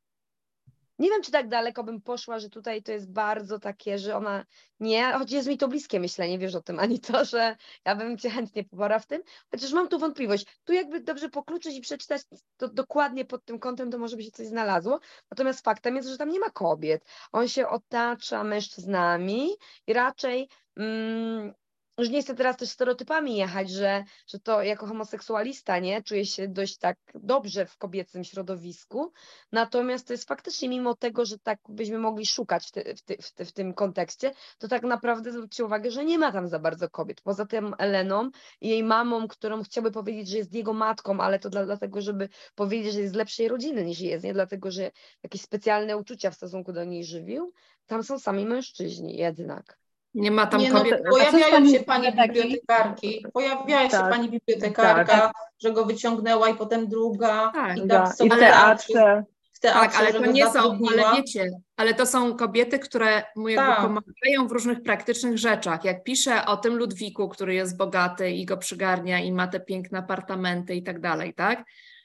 Nie wiem, czy tak daleko bym poszła, że tutaj to jest bardzo takie, że ona nie, choć jest mi to bliskie myślenie, wiesz o tym, ani to, że ja bym cię chętnie poparła w tym, chociaż mam tu wątpliwość. Tu jakby dobrze pokluczyć i przeczytać to dokładnie pod tym kątem, to może by się coś znalazło. Natomiast faktem jest, że tam nie ma kobiet. On się otacza mężczyznami i raczej mm, już nie chcę teraz też stereotypami jechać, że, że to jako homoseksualista, nie, czuję się dość tak dobrze w kobiecym środowisku, natomiast to jest faktycznie mimo tego, że tak byśmy mogli szukać w, ty, w, ty, w, ty, w tym kontekście, to tak naprawdę zwróćcie uwagę, że nie ma tam za bardzo kobiet. Poza tym Eleną i jej mamą, którą chciałby powiedzieć, że jest jego matką, ale to dla, dlatego, żeby powiedzieć, że jest z lepszej rodziny niż jest, nie dlatego, że jakieś specjalne uczucia w stosunku do niej żywił, tam są sami mężczyźni jednak. Nie ma tam nie, no, kobiet. pojawiają się pani bibliotekarki, pojawiała się tak, pani bibliotekarka, tak. że go wyciągnęła i potem druga. Tak, i tak I w teatrze. W teatrze, tak, ale to nie są, ale wiecie, ale to są kobiety, które mu jakby tak. pomagają w różnych praktycznych rzeczach. Jak pisze o tym Ludwiku, który jest bogaty i go przygarnia i ma te piękne apartamenty i tak dalej, tak?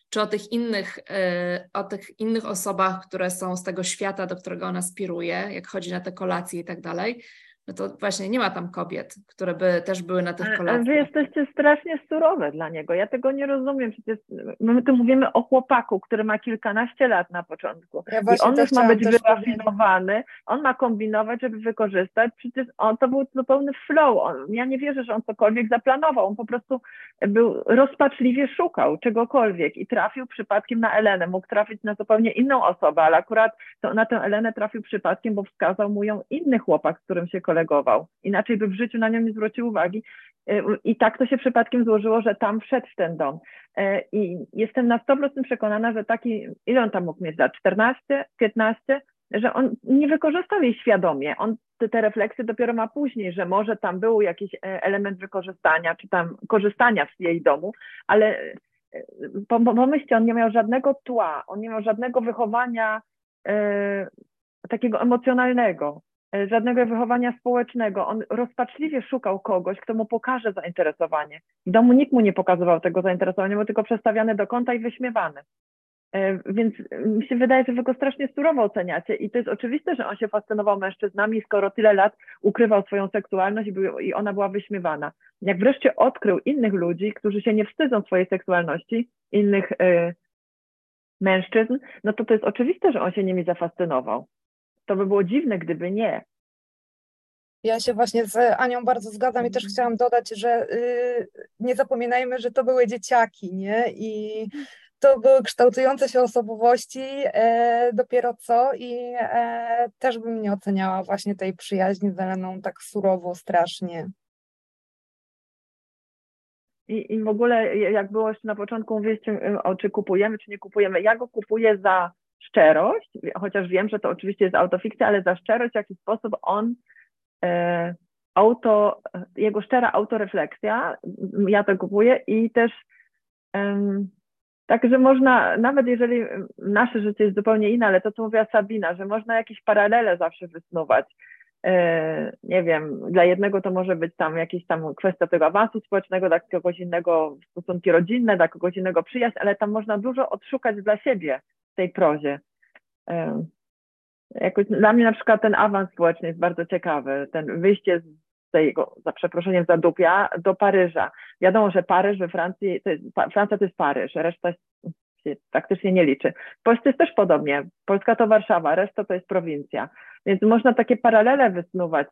Czy o tych innych, y, o tych innych osobach, które są z tego świata, do którego on aspiruje, jak chodzi na te kolacje i tak dalej, no to właśnie nie ma tam kobiet, które by też były na tych kolacjach. Wy jesteście strasznie surowe dla niego. Ja tego nie rozumiem. Przecież my tu mówimy o chłopaku, który ma kilkanaście lat na początku. Ja I on już ma być wyrafinowany, on ma kombinować, żeby wykorzystać. Przecież on to był zupełny flow. On, ja nie wierzę, że on cokolwiek zaplanował. On po prostu był rozpaczliwie szukał czegokolwiek i trafił przypadkiem na Elenę. Mógł trafić na zupełnie inną osobę, ale akurat to, na tę Elenę trafił przypadkiem, bo wskazał mu ją inny chłopak, z którym się Inaczej by w życiu na nią nie zwrócił uwagi. E, I tak to się przypadkiem złożyło, że tam wszedł w ten dom. E, I jestem na 100% przekonana, że taki, ile on tam mógł mieć lat? 14, 15? Że on nie wykorzystał jej świadomie. On te, te refleksje dopiero ma później, że może tam był jakiś e, element wykorzystania, czy tam korzystania z jej domu, ale pomyślcie, on nie miał żadnego tła, on nie miał żadnego wychowania e, takiego emocjonalnego. E, żadnego wychowania społecznego. On rozpaczliwie szukał kogoś, kto mu pokaże zainteresowanie. W domu nikt mu nie pokazywał tego zainteresowania, był tylko przestawiany do kąta i wyśmiewany. E, więc mi się wydaje, że wy go strasznie surowo oceniacie i to jest oczywiste, że on się fascynował mężczyznami, skoro tyle lat ukrywał swoją seksualność i ona była wyśmiewana. Jak wreszcie odkrył innych ludzi, którzy się nie wstydzą swojej seksualności, innych y, mężczyzn, no to to jest oczywiste, że on się nimi zafascynował. To by było dziwne, gdyby nie. Ja się właśnie z Anią bardzo zgadzam i też mhm. chciałam dodać, że y, nie zapominajmy, że to były dzieciaki, nie? I to były kształtujące się osobowości e, dopiero co i e, też bym nie oceniała właśnie tej przyjaźni z Eleną tak surowo, strasznie. I, I w ogóle, jak było jeszcze na początku, mówiliście o czy kupujemy, czy nie kupujemy. Ja go kupuję za szczerość, chociaż wiem, że to oczywiście jest autofikcja, ale za szczerość, w jaki sposób on e, auto, jego szczera autorefleksja, ja to kupuję i też um, Także można, nawet jeżeli nasze życie jest zupełnie inne, ale to, co mówiła Sabina, że można jakieś paralele zawsze wysnuwać. E, nie wiem, dla jednego to może być tam jakaś tam kwestia tego awansu społecznego, dla kogoś innego stosunki rodzinne, dla kogoś innego przyjaźń, ale tam można dużo odszukać dla siebie tej prozie. Jakoś dla mnie na przykład ten awans społeczny jest bardzo ciekawy, ten wyjście z tego, za przeproszeniem, zadupia do Paryża. Wiadomo, że Paryż we Francji, to jest, Francja to jest Paryż, reszta się praktycznie nie liczy. W Polsce jest też podobnie. Polska to Warszawa, reszta to jest prowincja. Więc można takie paralele wysnuwać.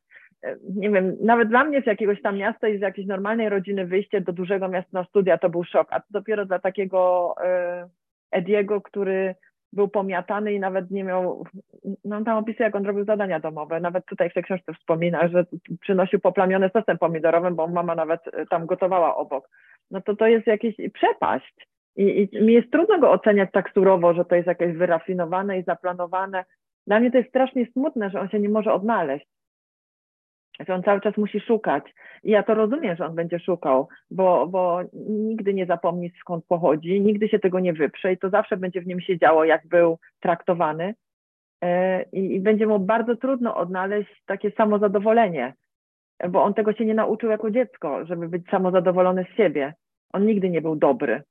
Nie wiem, nawet dla mnie z jakiegoś tam miasta i z jakiejś normalnej rodziny wyjście do dużego miasta na studia to był szok, a to dopiero dla takiego e, Ediego, który był pomiatany i nawet nie miał, no tam opisuje, jak on robił zadania domowe. Nawet tutaj w tej książce wspomina, że przynosił poplamione sosem pomidorowym, bo mama nawet e, tam gotowała obok. No to to jest jakieś przepaść. I, I mi jest trudno go oceniać tak surowo, że to jest jakieś wyrafinowane i zaplanowane. Dla mnie to jest strasznie smutne, że on się nie może odnaleźć że on cały czas musi szukać. I ja to rozumiem, że on będzie szukał, bo, bo nigdy nie zapomni skąd pochodzi, nigdy się tego nie wyprze i to zawsze będzie w nim się działo, jak był traktowany. E, I, I będzie mu bardzo trudno odnaleźć takie samozadowolenie, bo on tego się nie nauczył jako dziecko, żeby być samozadowolony z siebie. On nigdy nie był dobry.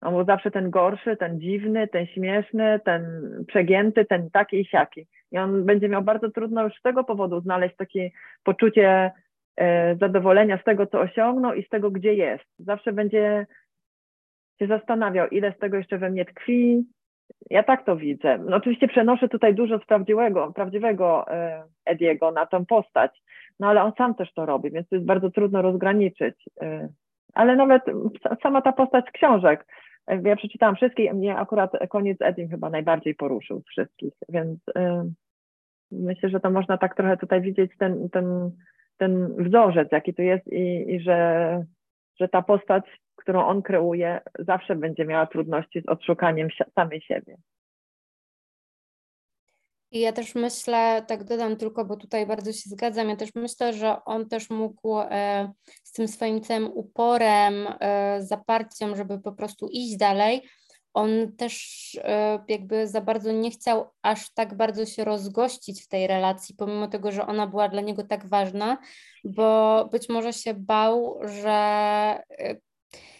On był zawsze ten gorszy, ten dziwny, ten śmieszny, ten przegięty, ten taki i siaki. I on będzie miał bardzo trudno już z tego powodu znaleźć takie poczucie e, zadowolenia z tego, co osiągnął i z tego, gdzie jest. Zawsze będzie się zastanawiał, ile z tego jeszcze we mnie tkwi. Ja tak to widzę. No, oczywiście przenoszę tutaj dużo z prawdziwego, prawdziwego e, Ediego na tę postać, no ale on sam też to robi, więc to jest bardzo trudno rozgraniczyć. E, ale nawet sama ta postać z książek, ja przeczytałam wszystkie, mnie akurat koniec Edim chyba najbardziej poruszył z wszystkich, więc y, myślę, że to można tak trochę tutaj widzieć ten, ten, ten wzorzec, jaki tu jest i, i że, że ta postać, którą on kreuje, zawsze będzie miała trudności z odszukaniem samej siebie. I ja też myślę, tak dodam tylko, bo tutaj bardzo się zgadzam, ja też myślę, że on też mógł e, z tym swoim całym uporem, e, zaparciem, żeby po prostu iść dalej, on też e, jakby za bardzo nie chciał aż tak bardzo się rozgościć w tej relacji, pomimo tego, że ona była dla niego tak ważna, bo być może się bał, że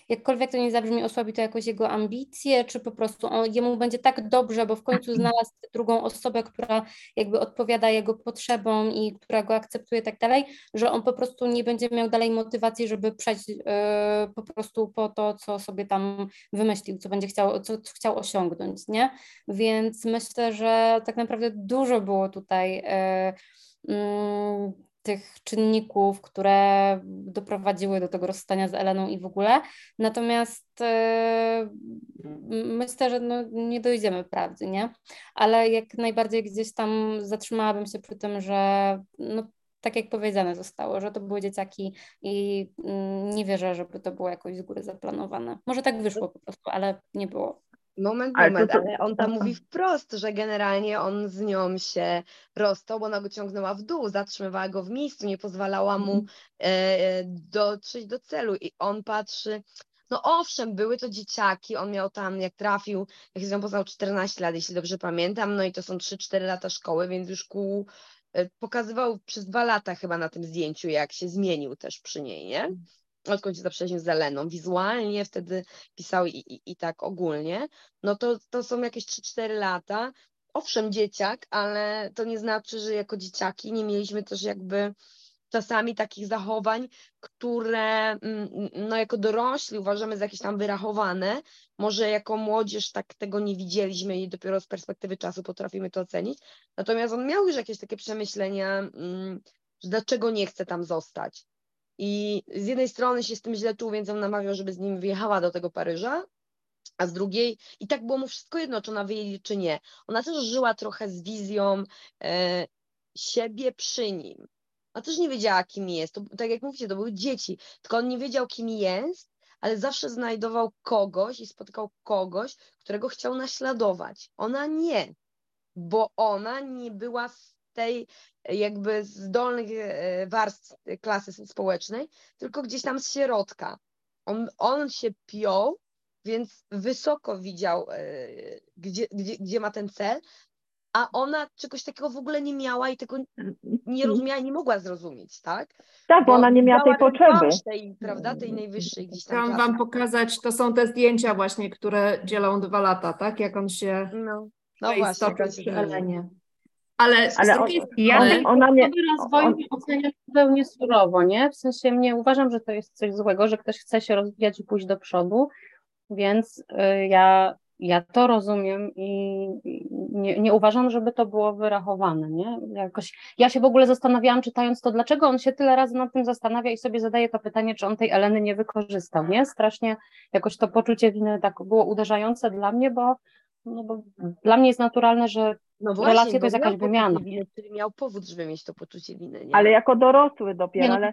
jakkolwiek to nie zabrzmi, osłabi to jakoś jego ambicje, czy po prostu on, jemu będzie tak dobrze, bo w końcu znalazł drugą osobę, która jakby odpowiada jego potrzebom i która go akceptuje tak dalej, że on po prostu nie będzie miał dalej motywacji, żeby przejść yy, po prostu po to, co sobie tam wymyślił, co będzie chciał, co, co chciał osiągnąć, nie? Więc myślę, że tak naprawdę dużo było tutaj yy, yy, tych czynników, które doprowadziły do tego rozstania z Eleną i w ogóle. Natomiast yy, myślę, że no, nie dojdziemy prawdy, nie? Ale jak najbardziej gdzieś tam zatrzymałabym się przy tym, że no, tak jak powiedziane zostało, że to były dzieciaki i yy, nie wierzę, żeby to było jakoś z góry zaplanowane. Może tak wyszło po prostu, ale nie było. Moment, ale moment, to, to... ale on tam mówi wprost, że generalnie on z nią się rozstał, bo ona go ciągnęła w dół, zatrzymywała go w miejscu, nie pozwalała mu mhm. e, dotrzeć do celu i on patrzy, no owszem, były to dzieciaki, on miał tam, jak trafił, jak się z nią poznał 14 lat, jeśli dobrze pamiętam, no i to są 3-4 lata szkoły, więc już ku, e, pokazywał przez dwa lata chyba na tym zdjęciu, jak się zmienił też przy niej, nie? Odkąd się zaprzyjaźnił z Zeleną, wizualnie wtedy pisał i, i, i tak ogólnie, no to, to są jakieś 3-4 lata. Owszem, dzieciak, ale to nie znaczy, że jako dzieciaki nie mieliśmy też jakby czasami takich zachowań, które mm, no jako dorośli uważamy za jakieś tam wyrachowane, może jako młodzież tak tego nie widzieliśmy i dopiero z perspektywy czasu potrafimy to ocenić. Natomiast on miał już jakieś takie przemyślenia, mm, że dlaczego nie chce tam zostać. I z jednej strony się z tym źle czuł, więc on namawiał, żeby z nim wyjechała do tego Paryża, a z drugiej i tak było mu wszystko jedno, czy ona wyjedzie, czy nie. Ona też żyła trochę z wizją e, siebie przy nim. Ona też nie wiedziała, kim jest. To, tak jak mówicie, to były dzieci, tylko on nie wiedział, kim jest, ale zawsze znajdował kogoś i spotykał kogoś, którego chciał naśladować. Ona nie, bo ona nie była z tej jakby z dolnych e, warstw klasy społecznej, tylko gdzieś tam z środka. On, on się piął, więc wysoko widział, e, gdzie, gdzie, gdzie ma ten cel, a ona czegoś takiego w ogóle nie miała i tego nie rozumiała, nie mogła zrozumieć, tak? Tak, bo ona nie miała tej potrzeby. Tej, prawda, tej najwyższej gdzieś tam Chciałam Wam pokazać, to są te zdjęcia właśnie, które dzielą dwa lata, tak? Jak on się no, no właśnie, przy Elenie. Ale, ale on, ja ona, ona nie, rozwoju on, oceniam zupełnie surowo, nie? W sensie nie uważam, że to jest coś złego, że ktoś chce się rozwijać i pójść do przodu, więc y, ja ja to rozumiem i nie, nie, uważam, żeby to było wyrachowane, nie? Jakoś, ja się w ogóle zastanawiałam, czytając to, dlaczego on się tyle razy nad tym zastanawia i sobie zadaje to pytanie, czy on tej Eleny nie wykorzystał, nie? Strasznie jakoś to poczucie winy tak było uderzające dla mnie, bo, no bo dla mnie jest naturalne, że no właśnie, relacje to jest jakaś wymiana. Winy, który miał powód, żeby mieć to poczucie winy. Nie? Ale jako dorosły dopiero, nie,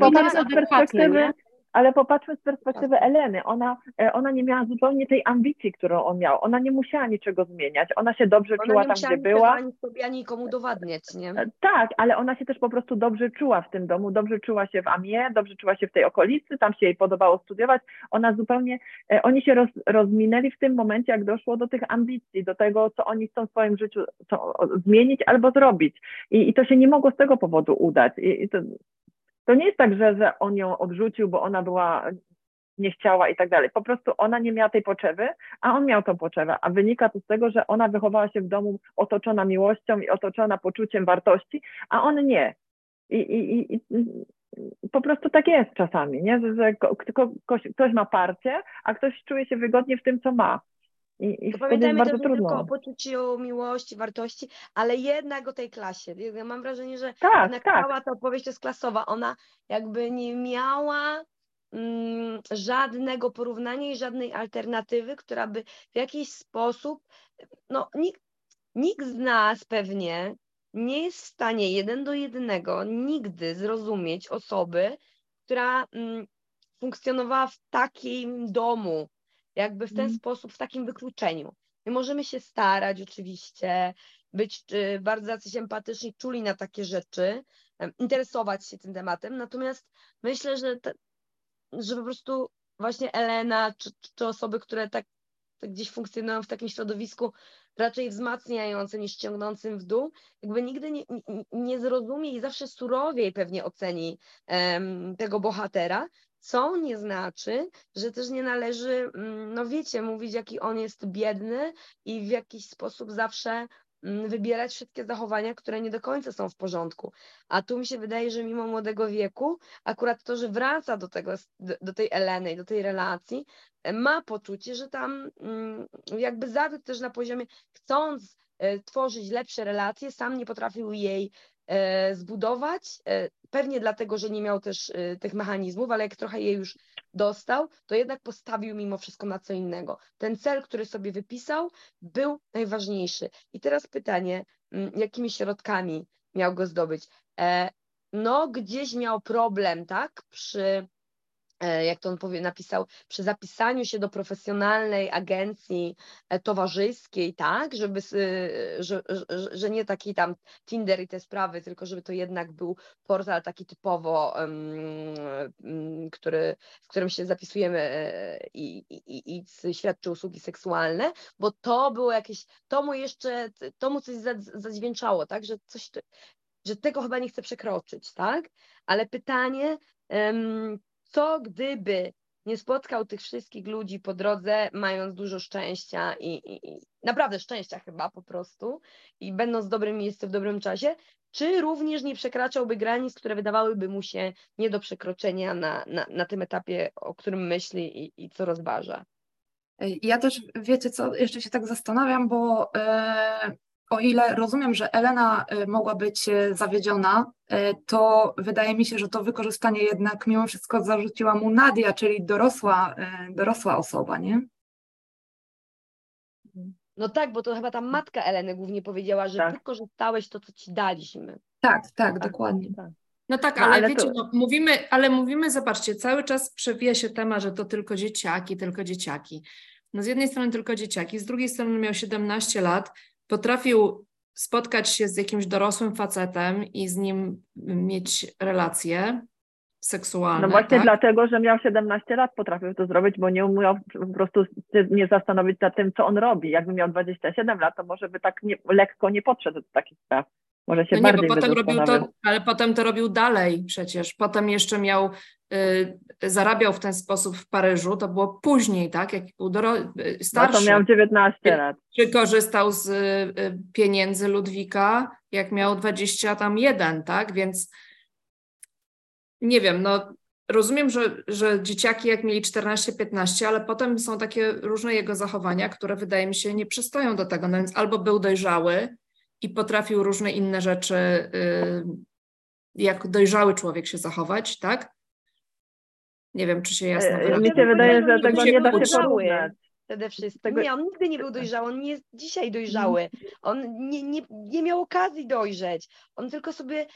no, ale z perspektywy... Nie? Ale popatrzmy z perspektywy tak. Eleny. Ona, e, ona nie miała zupełnie tej ambicji, którą on miał. Ona nie musiała niczego zmieniać. Ona się dobrze ona czuła tam, gdzie była. Ani sobie, ani komu dowadniać, nie? E, tak, ale ona się też po prostu dobrze czuła w tym domu, dobrze czuła się w Amie, dobrze czuła się w tej okolicy, tam się jej podobało studiować. Ona zupełnie, e, oni się roz, rozminęli w tym momencie, jak doszło do tych ambicji, do tego, co oni chcą w swoim życiu zmienić albo zrobić. I, I to się nie mogło z tego powodu udać. I, i to, to nie jest tak, że, że on ją odrzucił, bo ona była, nie chciała i tak dalej. Po prostu ona nie miała tej potrzeby, a on miał tą potrzebę. A wynika to z tego, że ona wychowała się w domu otoczona miłością i otoczona poczuciem wartości, a on nie. I, i, i, po prostu tak jest czasami, nie? że, że ktoś, ktoś ma parcie, a ktoś czuje się wygodnie w tym, co ma. I, i pamiętajmy bardzo też trudno. tylko o poczuciu miłości, wartości, ale jednak o tej klasie. Ja mam wrażenie, że tak, jednak tak. cała ta opowieść jest klasowa. Ona jakby nie miała mm, żadnego porównania i żadnej alternatywy, która by w jakiś sposób, no nikt, nikt z nas pewnie nie jest w stanie jeden do jednego nigdy zrozumieć osoby, która mm, funkcjonowała w takim domu, jakby w ten mm. sposób, w takim wykluczeniu. My możemy się starać oczywiście, być bardzo jacyś empatyczni, czuli na takie rzeczy, interesować się tym tematem, natomiast myślę, że, te, że po prostu właśnie Elena, czy, czy osoby, które tak, tak gdzieś funkcjonują w takim środowisku raczej wzmacniającym niż ciągnącym w dół, jakby nigdy nie, nie, nie zrozumie i zawsze surowiej pewnie oceni um, tego bohatera, co nie znaczy, że też nie należy, mm, no wiecie, mówić, jaki on jest biedny i w jakiś sposób zawsze mm, wybierać wszystkie zachowania, które nie do końca są w porządku. A tu mi się wydaje, że mimo młodego wieku, akurat to, że wraca do, tego, do tej Eleny, do tej relacji, e, ma poczucie, że tam mm, jakby zawiódł też na poziomie, chcąc e, tworzyć lepsze relacje, sam nie potrafił jej zbudować. E, pewnie dlatego, że nie miał też e, tych mechanizmów, ale jak trochę je już dostał, to jednak postawił mimo wszystko na co innego. Ten cel, który sobie wypisał, był najważniejszy. I teraz pytanie, mm, jakimi środkami miał go zdobyć? No, gdzieś miał problem, tak, przy E, jak to on powie, napisał, przy zapisaniu się do profesjonalnej agencji e, towarzyskiej, tak, żeby, e, że, że, nie taki tam Tinder i te sprawy, tylko żeby to jednak był portal taki typowo, um, który, w którym się zapisujemy i, i, i świadczy usługi seksualne, bo to było jakieś, to mu jeszcze, to mu coś zadźwięczało, tak, że coś, że tego chyba nie chce przekroczyć, tak, ale pytanie, co gdyby nie spotkał tych wszystkich ludzi po drodze, mając dużo szczęścia i, i, i, naprawdę szczęścia chyba po prostu i będąc w dobrym miejscu w dobrym czasie, czy również nie przekraczałby granic, które wydawałyby mu się nie do przekroczenia na, na, na tym etapie, o którym myśli i, i co rozważa? Ja też, wiecie co, jeszcze się tak zastanawiam, bo e, o ile rozumiem, że Elena y, mogła być y, zawiedziona, y, to wydaje mi się, że to wykorzystanie jednak mimo wszystko zarzuciła mu Nadia, czyli dorosła, dorosła osoba, nie? No tak, bo to chyba ta matka Eleny głównie powiedziała, że tak. wykorzystałeś to, co ci daliśmy. Tak, tak, tak dokładnie. Tak. No tak, no, ale, ale, wiecie, to... no, mówimy, ale mówimy, zobaczcie, cały czas przewija się temat, że to tylko dzieciaki, tylko dzieciaki. No z jednej strony tylko dzieciaki, z drugiej strony miał 17 lat, potrafił spotkać się z jakimś dorosłym facetem i z nim mieć relacje seksualne. No właśnie tak? dlatego, że miał 17 lat, potrafił to zrobić, bo nie umiał po prostu nie zastanowić nad tym, co on robi. Jakby miał 27 lat, to może by tak nie, lekko nie podszedł do takich spraw. Może się no bardziej nie, bo potem robił to, ale potem to robił dalej przecież. Potem jeszcze miał, y, zarabiał w ten sposób w Paryżu, to było później, tak? Jak był starszy. No to miał 19 lat. Czy korzystał z y, pieniędzy Ludwika, jak miał 21, tak? Więc nie wiem, no rozumiem, że, że dzieciaki jak mieli 14-15, ale potem są takie różne jego zachowania, które wydaje mi się nie przystoją do tego. No więc albo był dojrzały, i potrafił różne inne rzeczy, y, jak dojrzały człowiek się zachować, tak? Nie wiem, czy się jasno wyrażę. Mi się wydaje, że tego nie da się porównać. Przede wszystkim. Nie, on nigdy nie był dojrzały, on nie jest dzisiaj dojrzały. On nie, nie, nie miał okazji dojrzeć. On tylko sobie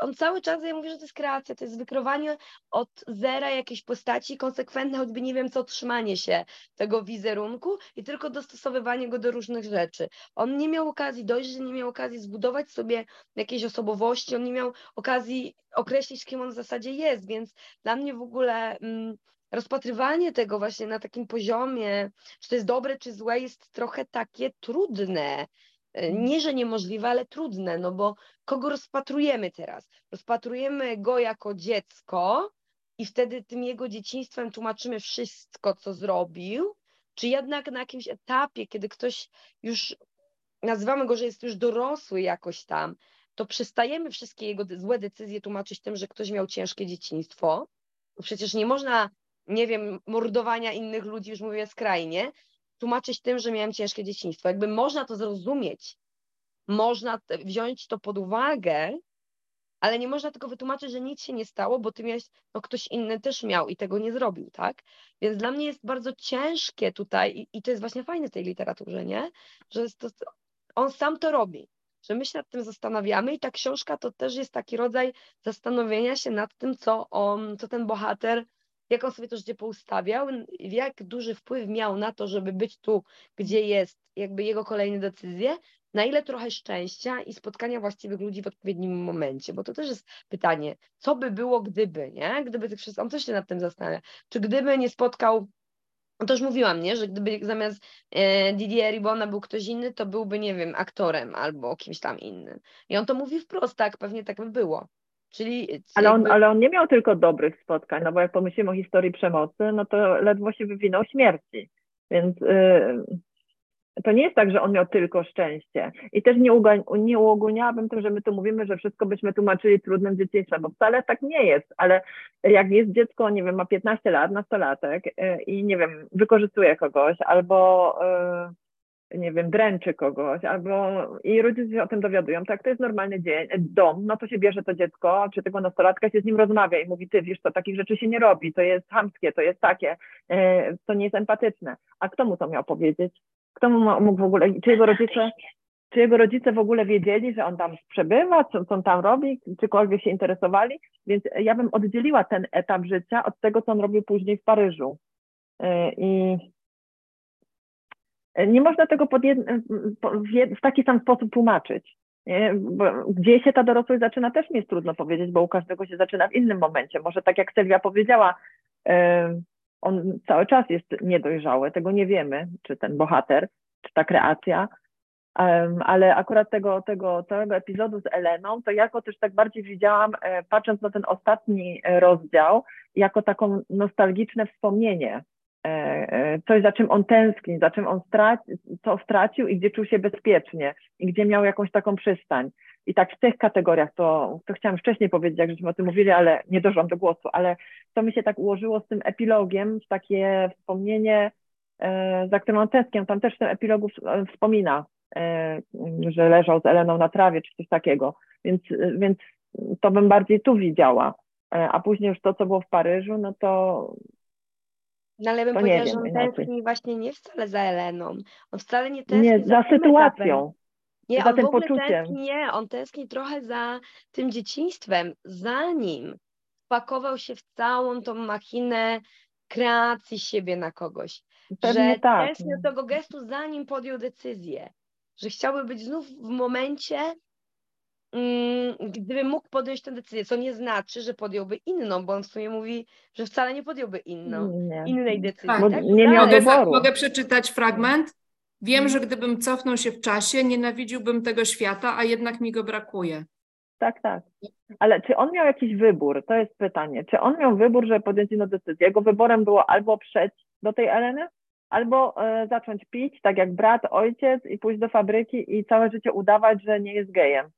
on cały czas, ja mówię, że to jest kreacja, to jest wykrowanie od zera jakiejś postaci, konsekwentne, choćby nie wiem co, trzymanie się tego wizerunku i tylko dostosowywanie go do różnych rzeczy. On nie miał okazji dojrzeć, nie miał okazji zbudować sobie jakiejś osobowości, on nie miał okazji określić, kim on w zasadzie jest, więc dla mnie w ogóle... Mm, rozpatrywanie tego właśnie na takim poziomie, czy to jest dobre, czy złe, jest trochę takie trudne. E, nie, że niemożliwe, ale trudne, no bo kogo rozpatrujemy teraz? Rozpatrujemy go jako dziecko i wtedy tym jego dzieciństwem tłumaczymy wszystko, co zrobił, czy jednak na jakimś etapie, kiedy ktoś już, nazywamy go, że jest już dorosły jakoś tam, to przestajemy wszystkie jego złe decyzje tłumaczyć tym, że ktoś miał ciężkie dzieciństwo. Przecież nie można, nie wiem, mordowania innych ludzi, już mówię skrajnie, tłumaczyć tym, że miałem ciężkie dzieciństwo. Jakby można to zrozumieć, można wziąć to pod uwagę, ale nie można tego wytłumaczyć, że nic się nie stało, bo ty miałeś, no ktoś inny też miał i tego nie zrobił, tak? Więc dla mnie jest bardzo ciężkie tutaj i, i to jest właśnie fajne w tej literaturze, nie? Że to, on sam to robi, że my się nad tym zastanawiamy i ta książka to też jest taki rodzaj zastanowienia się nad tym, co on, co ten bohater jak on sobie to życie poustawiał, jak duży wpływ miał na to, żeby być tu, gdzie jest, jakby jego kolejne decyzje, na ile trochę szczęścia i spotkania właściwych ludzi w odpowiednim momencie, bo to też jest pytanie, co by było gdyby, nie? Gdyby tych wszystkich, on też się nad tym zastanawia, czy gdyby nie spotkał no to już mówiłam, nie, że gdyby zamiast e, Didier Ribona był ktoś inny, to byłby, nie wiem, aktorem albo kimś tam innym. I on to mówi wprost, tak, pewnie tak by było. Czyli, ale, on, ale on nie miał tylko dobrych spotkań, no bo jak pomyślimy o historii przemocy, no to ledwo się wywinął śmierci. Więc yy, to nie jest tak, że on miał tylko szczęście. I też nie, nie uogólniałabym tym, że my tu mówimy, że wszystko byśmy tłumaczyli trudnym dzieciństwem, bo wcale tak nie jest, ale jak jest dziecko, nie wiem, ma 15 lat, nastolatek yy, i nie wiem, wykorzystuje kogoś albo yy, nie wiem, dręczy kogoś, albo i rodzice się o tym dowiadują, tak, to jest normalny dzień, dom, no to się bierze to dziecko, czy tego nastolatka się z nim rozmawia i mówi, ty wiesz co, takich rzeczy się nie robi, to jest hamskie, to jest takie, e, to nie jest empatyczne. A kto mu to miał powiedzieć? Kto mu mógł w ogóle, czy jego rodzice, czy jego rodzice w ogóle wiedzieli, że on tam przebywa, co, co on tam robi, czykolwiek się interesowali, więc ja bym oddzieliła ten etap życia od tego, co on robił później w Paryżu. E, I nie można tego pod jed... w taki sam sposób tłumaczyć. gdzie się ta dorosłość zaczyna, też mi jest trudno powiedzieć, bo u każdego się zaczyna w innym momencie. Może tak jak Sylwia powiedziała, on cały czas jest niedojrzały, tego nie wiemy, czy ten bohater, czy ta kreacja, ale akurat tego, tego całego epizodu z Eleną, to jako też tak bardziej widziałam, e, patrząc na ten ostatni e, rozdział, jako taką nostalgiczne wspomnienie coś, za czym on tęskni, za czym on straci, co stracił i gdzie czuł się bezpiecznie i gdzie miał jakąś taką przystań. I tak w tych kategoriach, to, to chciałam wcześniej powiedzieć, jak żeśmy o tym mówili, ale nie doszłam do głosu, ale to mi się tak ułożyło z tym epilogiem, w takie wspomnienie, e, za którym on tęsknił. Tam też w tym epilogu wspomina, że leżał z Eleną na trawie, czy coś takiego. Więc, więc to bym bardziej tu widziała. A później już to, co było w Paryżu, no to no ale bym powiedziała, że on tęskni właśnie nie wcale za Eleną. On wcale nie tęskni nie, za, za sytuacją. nie, za on tym w ogóle poczuciem. Tęskni, nie, on tęskni trochę za tym dzieciństwem, zanim wpakował się w całą tą machinę kreacji siebie na kogoś. Pewnie że tak. tęskni do tego gestu, zanim podjął decyzję. Że chciałby być znów w momencie, gdyby mógł podjąć tę decyzję, co nie znaczy, że podjąłby inną, bo on w sumie mówi, że wcale nie podjąłby inną, Nie. innej decyzji. Tak. Tak? nie miał Mogę, mogę przeczytać fragment? Wiem, że gdybym cofnął się w czasie, nienawidziłbym tego świata, a jednak mi go brakuje. Tak, tak. Ale czy on miał jakiś wybór? To jest pytanie. Czy on miał wybór, żeby podjąć inną decyzję? Jego wyborem było albo przejść do tej Eleny, albo e, zacząć pić, tak jak brat, ojciec i pójść do fabryki i całe życie udawać, że nie jest gejem.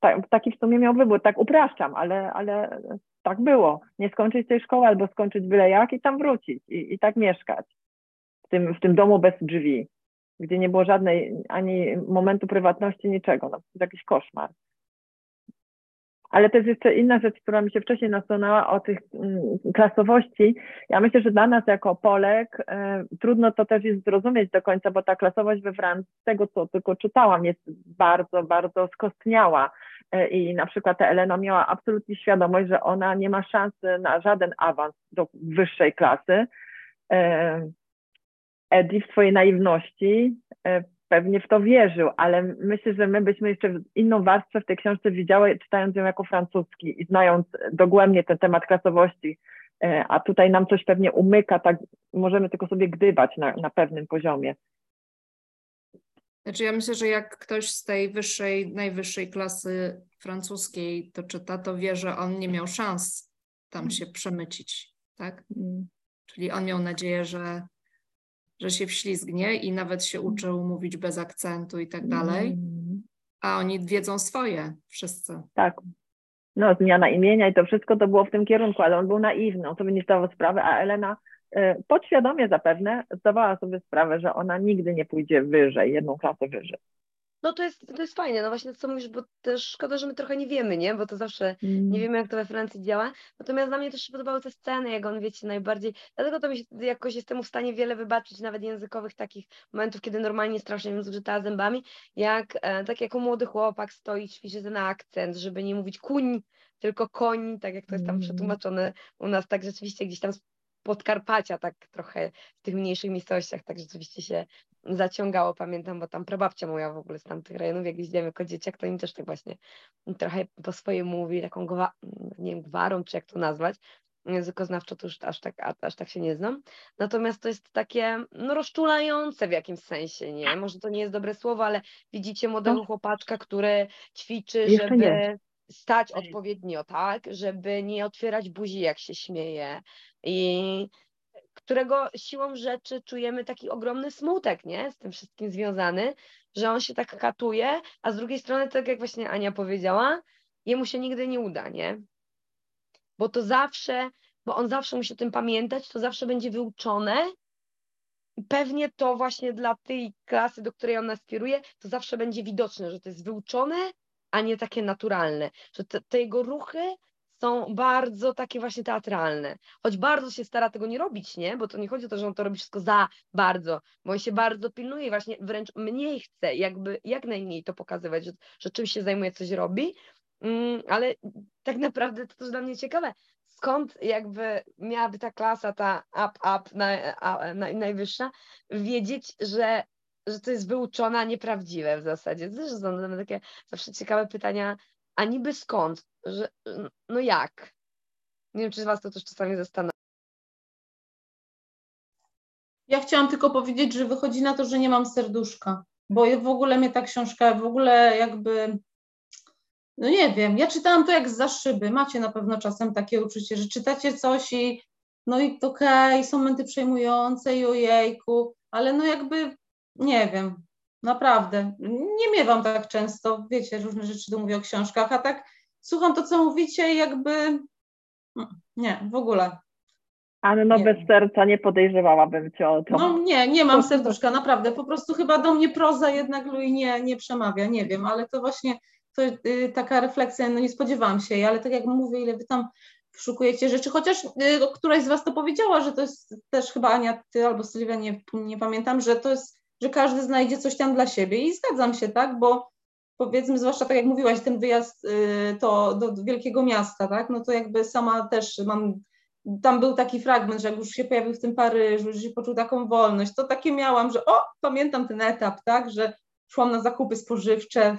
Tak, taki w sumie miał wybór, tak upraszczam, ale, ale tak było. Nie skończyć tej szkoły albo skończyć byle jak i tam wrócić i, i tak mieszkać w tym, w tym domu bez drzwi, gdzie nie było żadnej ani momentu prywatności, niczego. No, to jakiś koszmar. Ale to jest jeszcze inna rzecz, która mi się wcześniej nasunęła o tych mm, klasowości. Ja myślę, że dla nas jako Polek e, trudno to też jest zrozumieć do końca, bo ta klasowość we Francji, z tego co tylko czytałam, jest bardzo, bardzo skostniała. E, I na przykład ta Elena miała absolutnie świadomość, że ona nie ma szansy na żaden awans do wyższej klasy. E, Eddie w swojej naiwności pewnie w to wierzył, ale myślę, że my byśmy jeszcze inną warstwę w tej książce widziały, czytając ją jako francuski i znając dogłębnie ten temat klasowości, e, a tutaj nam coś pewnie umyka, tak możemy tylko sobie gdybać na, na pewnym poziomie. Znaczy ja myślę, że jak ktoś z tej wyższej, najwyższej klasy francuskiej to czyta, to wie, że on nie miał szans tam się przemycić, tak? Czyli on miał nadzieję, że, że się wślizgnie i nawet się uczył mówić bez akcentu i tak dalej, a oni wiedzą swoje, wszyscy. Tak. No, zmiana imienia i to wszystko to było w tym kierunku, ale on był naiwny, on sobie nie zdawał sprawy, a Elena y, podświadomie zapewne zdawała sobie sprawę, że ona nigdy nie pójdzie wyżej, jedną klasę wyżej. No to jest, to jest fajne, no właśnie to co mówisz, bo też szkoda, że my trochę nie wiemy, nie? Bo to zawsze nie wiemy, jak to we Francji działa. Natomiast dla mnie też się podobały te sceny, jak on, wiecie, najbardziej, dlatego to mi się, jakoś jestem w stanie wiele wybaczyć, nawet językowych takich momentów, kiedy normalnie strasznie bym zgrzytała zębami, jak e, tak jako młody chłopak stoi, ćwiczy ten akcent, żeby nie mówić kuń, tylko koń, tak jak to jest tam Mm. przetłumaczone u nas, tak rzeczywiście gdzieś tam z Podkarpacia, tak trochę w tych mniejszych miejscowościach, tak rzeczywiście się zaciągało, pamiętam, bo tam prababcia moja w ogóle z tamtych rejonów, jak jeździłem jako dzieciak, to im też tak właśnie trochę po swojemu mówi, taką gwa, nie wiem, gwarą, czy jak to nazwać, językoznawczo to już aż tak, aż tak się nie znam. Natomiast to jest takie no, rozczulające w jakimś sensie, nie? Może to nie jest dobre słowo, ale widzicie młodego No. chłopaczka, który ćwiczy, Jeszcze żeby nie. stać odpowiednio, tak? Żeby nie otwierać buzi, jak się śmieje. I którego siłą rzeczy czujemy taki ogromny smutek, nie? Z tym wszystkim związany, że on się tak katuje, a z drugiej strony, tak jak właśnie Ania powiedziała, jemu się nigdy nie uda, nie? Bo to zawsze, bo on zawsze musi o tym pamiętać, to zawsze będzie wyuczone i pewnie to właśnie dla tej klasy, do której on aspiruje, to zawsze będzie widoczne, że to jest wyuczone, a nie takie naturalne, że te, te jego ruchy są bardzo takie właśnie teatralne. Choć bardzo się stara tego nie robić, nie? Bo to nie chodzi o to, że on to robi wszystko za bardzo, bo on się bardzo pilnuje i właśnie wręcz mniej chce, jakby jak najmniej to pokazywać, że, że czymś się zajmuje, coś robi. Mm, ale tak naprawdę to też dla mnie ciekawe, skąd jakby miałaby ta klasa, ta up, up, na, a, na, najwyższa, wiedzieć, że, że to jest wyuczone, a nieprawdziwe w zasadzie. To są takie zawsze ciekawe pytania, a niby skąd? Że, no jak? Nie wiem, czy was to też czasami zastanawia. Ja chciałam tylko powiedzieć, że wychodzi na to, że nie mam serduszka, bo w ogóle mnie ta książka w ogóle jakby, no nie wiem, ja czytałam to jak za szyby. Macie na pewno czasem takie uczucie, że czytacie coś i no i okej, są momenty przejmujące i ojejku, ale no jakby, nie wiem, naprawdę, nie miewam tak często, wiecie, różne rzeczy tu mówię o książkach, a tak słucham to, co mówicie i jakby, mm, nie, w ogóle. Anno, Nie. bez serca nie podejrzewałabym cię o to. No nie, nie mam serduszka, naprawdę. Po prostu chyba do mnie proza jednak Louis nie, nie przemawia, nie wiem, ale to właśnie to, y, taka refleksja, no nie spodziewałam się jej, ale tak jak mówię, ile wy tam szukujecie rzeczy, chociaż y, któraś z was to powiedziała, że to jest też chyba Ania, ty albo Sylwia, nie, nie pamiętam, że to jest że każdy znajdzie coś tam dla siebie. I zgadzam się, tak, bo powiedzmy, zwłaszcza tak jak mówiłaś, ten wyjazd y, to do wielkiego miasta, tak, no to jakby sama też mam, tam był taki fragment, że jak już się pojawił w tym Paryżu, że się poczuł taką wolność, to takie miałam, że o, pamiętam ten etap, tak, że szłam na zakupy spożywcze,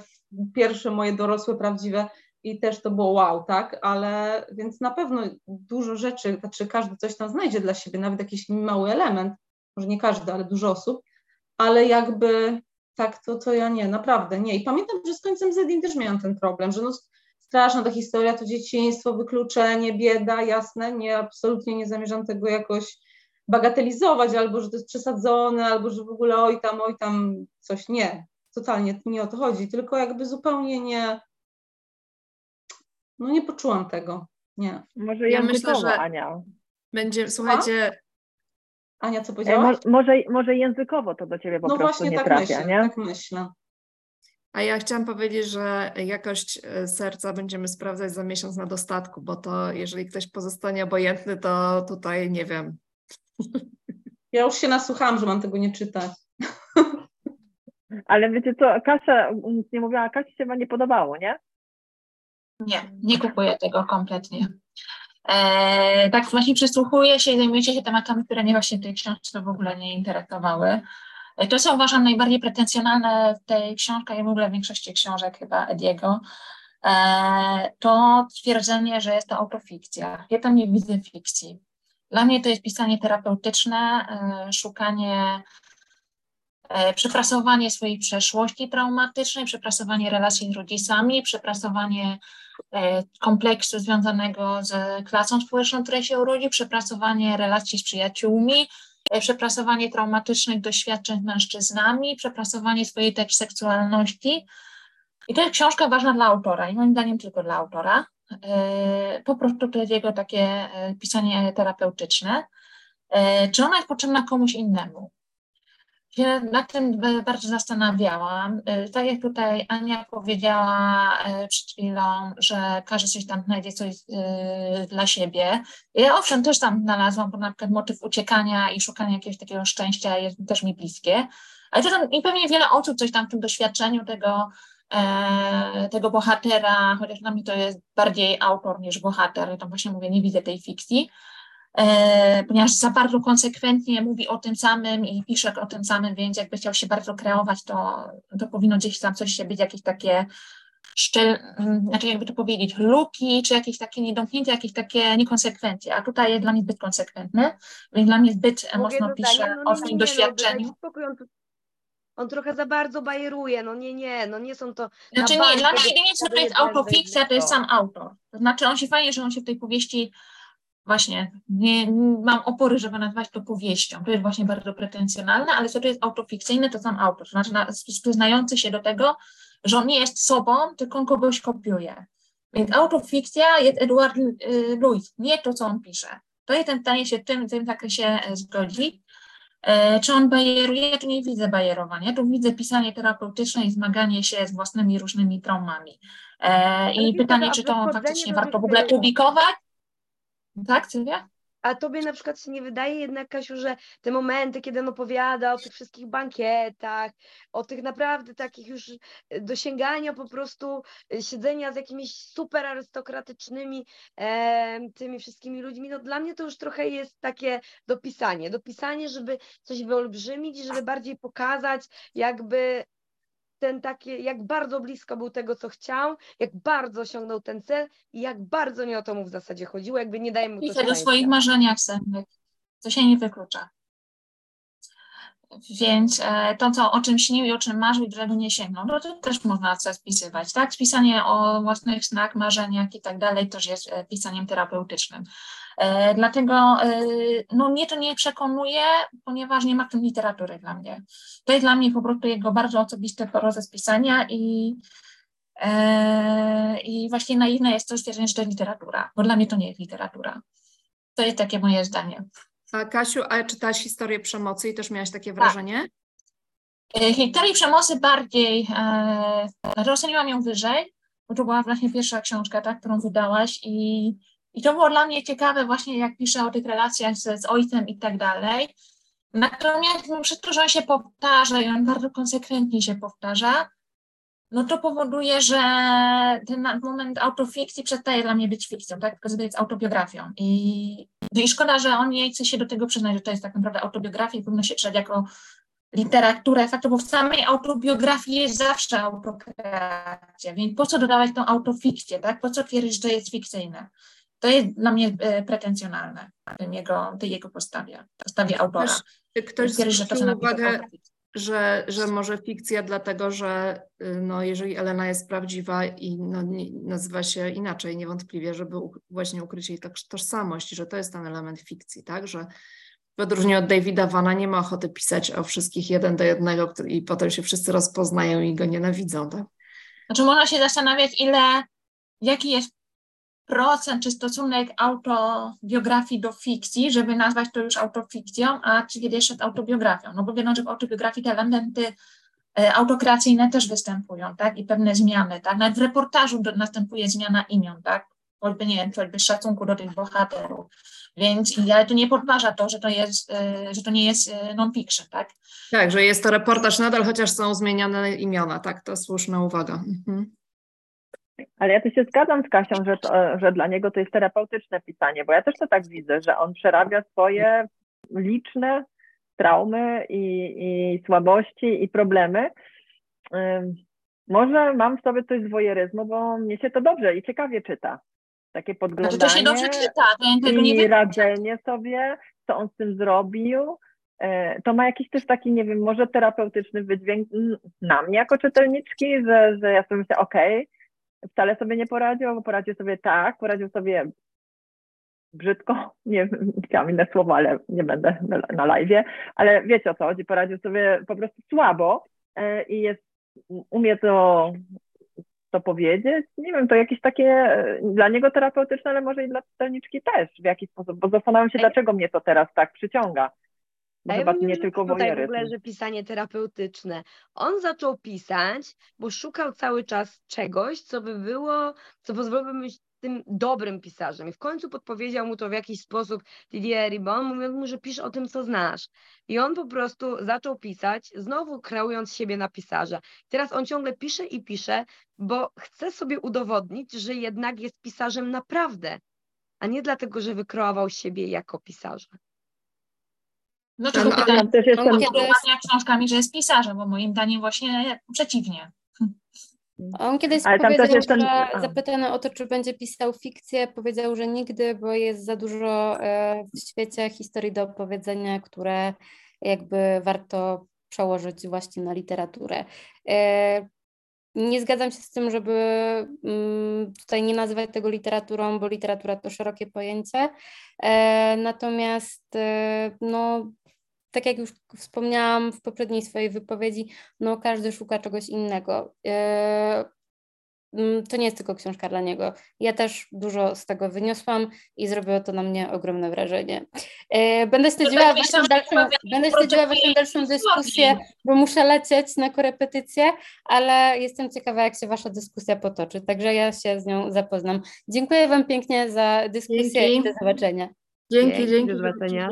pierwsze moje dorosłe, prawdziwe i też to było wow, tak, ale więc na pewno dużo rzeczy, znaczy każdy coś tam znajdzie dla siebie, nawet jakiś mały element, może nie każdy, ale dużo osób, ale jakby tak, to, to ja nie, naprawdę nie. I pamiętam, że z końcem Zedim też miałam ten problem, że no straszna ta historia, to dzieciństwo, wykluczenie, bieda, jasne, nie, absolutnie nie zamierzam tego jakoś bagatelizować, albo że to jest przesadzone, albo że w ogóle oj tam, oj tam, coś nie, totalnie nie o to chodzi, tylko jakby zupełnie nie, no nie poczułam tego, nie. Może ja myślę, że Ania. Będzie, słuchajcie, Ania, co powiedziałaś? może, może językowo to do ciebie po no prostu właśnie, nie tak trafia, myślę, nie? tak myślę. A ja chciałam powiedzieć, że jakość e, serca będziemy sprawdzać za miesiąc na dostatku, bo to jeżeli ktoś pozostanie obojętny, to tutaj nie wiem. Ja już się nasłuchałam, że mam tego nie czytać. Ale wiecie co, Kasia nic nie mówiła, a Kasi się wam nie podobało, nie? Nie, nie kupuję tego kompletnie. E, tak właśnie przysłuchuję się i zajmujecie się tematami, które mnie właśnie w tej książce w ogóle nie interesowały. E, to, co uważam najbardziej pretensjonalne w tej książce i w ogóle w większości książek chyba Ediego, e, to twierdzenie, że jest to autofikcja. Ja tam nie widzę fikcji. Dla mnie to jest pisanie terapeutyczne, e, szukanie, przepracowanie swojej przeszłości traumatycznej, przepracowanie relacji z rodzicami, przepracowanie E, kompleksu związanego z klasą społeczną, której się urodzi, przepracowanie relacji z przyjaciółmi, e, przepracowanie traumatycznych doświadczeń z mężczyznami, przepracowanie swojej też seksualności. I to jest książka ważna dla autora i moim zdaniem tylko dla autora. E, po prostu to jest jego takie pisanie terapeutyczne. Czy ona jest potrzebna komuś innemu? Się nad tym bardzo zastanawiałam. Y, tak jak tutaj Ania powiedziała y, przed chwilą, że każdy coś tam znajdzie coś y, dla siebie. Ja owszem też tam znalazłam, bo na przykład motyw uciekania i szukania jakiegoś takiego szczęścia jest też mi bliskie. Ale to tam, i pewnie wiele osób coś tam w tym doświadczeniu tego, e, tego bohatera, chociaż dla mnie to jest bardziej autor niż bohater, tam właśnie mówię, nie widzę tej fikcji, ponieważ za bardzo konsekwentnie mówi o tym samym i pisze o tym samym, więc jakby chciał się bardzo kreować, to, to powinno gdzieś tam coś się być, jakieś takie szczel, mm, znaczy jakby to powiedzieć, luki, czy jakieś takie niedomknięcie, jakieś takie niekonsekwencje, a tutaj jest dla mnie zbyt konsekwentny, więc dla mnie zbyt Mogę mocno dodać, pisze no, o swoim no, doświadczeniu. No, spokój, on, on, trochę za bardzo bajeruje, no nie, nie, no nie są to... Znaczy nie, dla mnie jedynie co to jest autofikcja, to jest sam autor. To znaczy on się fajnie, że on się w tej powieści właśnie nie, mam opory, żeby nazwać to powieścią. To jest właśnie bardzo pretensjonalne, ale co to jest autofikcyjne, to sam autor, to znaczy na, przyznający się do tego, że on nie jest sobą, tylko on kogoś kopiuje. Więc autofikcja jest Edward y, Louis, nie to, co on pisze. To jestem w stanie się w tym, tym zakresie e, zgodzić. E, czy on bajeruje? Ja tu nie widzę bajerowania, tu widzę pisanie terapeutyczne i zmaganie się z własnymi różnymi traumami. E, I pytanie, czy to faktycznie warto w ogóle publikować, tak, Sylwia? A tobie na przykład się nie wydaje jednak, Kasiu, że te momenty, kiedy on opowiada o tych wszystkich bankietach, o tych naprawdę takich już e, dosięgania po prostu, e, siedzenia z jakimiś super arystokratycznymi e, tymi wszystkimi ludźmi, no dla mnie to już trochę jest takie dopisanie, dopisanie, żeby coś wyolbrzymić, żeby bardziej pokazać jakby ten taki, jak bardzo blisko był tego, co chciał, jak bardzo osiągnął ten cel i jak bardzo nie o to mu w zasadzie chodziło, jakby nie daje mu to Pisze do swoich marzeniach sennych, co się nie wyklucza. Więc e, to, co, o czym śnił i o czym marzył i do czego nie sięgnął, no to też można coś spisywać, tak? Spisanie o własnych snach, marzeniach i tak dalej też jest e, pisaniem terapeutycznym. E, dlatego no, mnie to nie przekonuje, ponieważ nie ma w tym literatury dla mnie. To jest dla mnie po prostu jego bardzo osobiste proces pisania i, i właśnie naiwne jest to stwierdzenie, że to jest literatura, bo dla mnie to nie jest literatura. To jest takie moje zdanie. A Kasiu, a czytałaś historię przemocy i też miałaś takie tak. wrażenie? Tak. Historię przemocy bardziej, e, oceniłam ją wyżej, bo to była właśnie pierwsza książka, tak, którą wydałaś i, i to było dla mnie ciekawe właśnie, jak pisze o tych relacjach z, z ojcem i tak dalej. Natomiast przez to, że on się powtarza i on bardzo konsekwentnie się powtarza, no to powoduje, że ten moment autofikcji przestaje dla mnie być fikcją, tak? Tylko jest autobiografią. I, no i szkoda, że on nie chce się do tego przyznać, że to jest tak naprawdę autobiografia i powinno się czytać jako literaturę faktu, bo w samej autobiografii jest zawsze autokreacja, więc po co dodawać tą autofikcję, tak? Po co twierdzić, że jest fikcyjne? To jest dla mnie e, pretensjonalne tym jego, tej jego postawie, postawie autora. Ktoś, ktoś zwrócił uwagę, że, że może fikcja, dlatego że y, no, jeżeli Elena jest prawdziwa i no, nazywa się inaczej niewątpliwie, żeby właśnie ukryć jej tożsamość, że to jest ten element fikcji, tak, że w odróżnieniu od Davida Vana nie ma ochoty pisać o wszystkich jeden do jednego i potem się wszyscy rozpoznają i go nienawidzą, tak? Znaczy można się zastanawiać, ile, jaki jest procent czy stosunek autobiografii do fikcji, żeby nazwać to już autofikcją, a czy kiedy jeszcze autobiografią. No bo wiadomo, że w autobiografii te elementy e, autokreacyjne też występują, tak? I pewne zmiany, tak? Nawet w reportażu następuje zmiana imion, tak? Choćby, nie wiem, choćby szacunku do tych bohaterów. Więc ale to nie podważa to, że to, jest, e, że to nie jest e, non-fiction, tak? Tak, że jest to reportaż nadal, chociaż są zmieniane imiona, tak? To słuszna uwaga. Mhm. Ale ja tu się zgadzam z Kasią, że, to, że dla niego to jest terapeutyczne pisanie, bo ja też to tak widzę, że on przerabia swoje liczne traumy i, i słabości i problemy. Może mam w sobie coś z wojeryzmu, bo mnie się to dobrze i ciekawie czyta. Takie podglądanie znaczy to się dobrze czyta, to ja i radzenie sobie, co on z tym zrobił. E, to ma jakiś też taki, nie wiem, może terapeutyczny wydźwięk na mnie jako czytelniczki, że, że ja sobie myślę, okej, okay, wcale sobie nie poradził, albo poradził sobie tak, poradził sobie brzydko, nie chciałam inne słowa, ale nie będę na, live, ale wiecie o co chodzi, poradził sobie po prostu słabo e, i jest, umie to, to powiedzieć. Nie wiem, to jakieś takie e, dla niego terapeutyczne, ale może i dla czytelniczki też w jakiś sposób, bo zastanawiam się, dlaczego mnie to teraz tak przyciąga. Bo chyba nie tylko tutaj w ogóle, że pisanie terapeutyczne. On zaczął pisać, bo szukał cały czas czegoś, co by było, co pozwoliłoby być tym dobrym pisarzem. I w końcu podpowiedział mu to w jakiś sposób Didier Ribon, mówiąc mu, że pisz o tym, co znasz. I on po prostu zaczął pisać, znowu kreując siebie na pisarza. Teraz on ciągle pisze i pisze, bo chce sobie udowodnić, że jednak jest pisarzem naprawdę, a nie dlatego, że wykreował siebie jako pisarza. No tylko pytanie, też jestem... książkami, że jest pisarzem, bo moim zdaniem właśnie przeciwnie. On kiedyś Ale powiedział, jestem... że zapytano o to, czy będzie pisał fikcję, powiedział, że nigdy, bo jest za dużo e, w świecie historii do opowiedzenia, które jakby warto przełożyć właśnie na literaturę. E, nie zgadzam się z tym, żeby mm, tutaj nie nazywać tego literaturą, bo literatura to szerokie pojęcie. E, natomiast no, tak jak już wspomniałam w poprzedniej swojej wypowiedzi, no każdy szuka czegoś innego. E, mm, to nie jest tylko książka dla niego. Ja też dużo z tego wyniosłam i zrobiło to na mnie ogromne wrażenie. E, będę śledziła, waszą dalszą, będę śledziła waszą dalszą dyskusję, bo muszę lecieć na korepetycję, ale jestem ciekawa, jak się wasza dyskusja potoczy, także ja się z nią zapoznam. Dziękuję wam pięknie za dyskusję dzięki. i do zobaczenia. Dzięki, dzięki. dzięki do zobaczenia.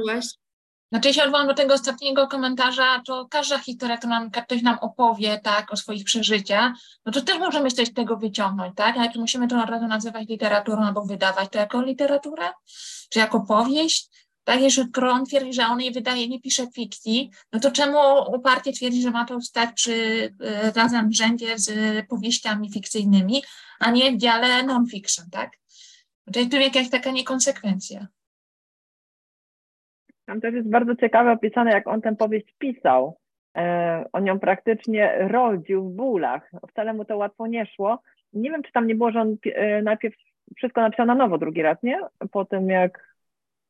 Znaczy, jeśli odwołam do tego ostatniego komentarza, to każda historia, którą nam, ktoś nam opowie, tak, o swoich przeżyciach, no to też możemy coś z tego wyciągnąć, tak? Ale czy musimy to od razu nazywać literaturą albo wydawać to jako literaturę, czy jako powieść? Tak, jeżeli on twierdzi, że on jej wydaje, nie pisze fikcji, no to czemu uparcie twierdzi, że ma to stać przy, e, razem rzędzie z powieściami fikcyjnymi, a nie w dziale non-fiction, tak? Czyli tu jakaś taka niekonsekwencja. Tam też jest bardzo ciekawe opisane, jak on tę powieść pisał. E, on ją praktycznie rodził w bólach. Wcale mu to łatwo nie szło. Nie wiem, czy tam nie było, że on e, najpierw wszystko napisał na nowo drugi raz, nie? Po tym jak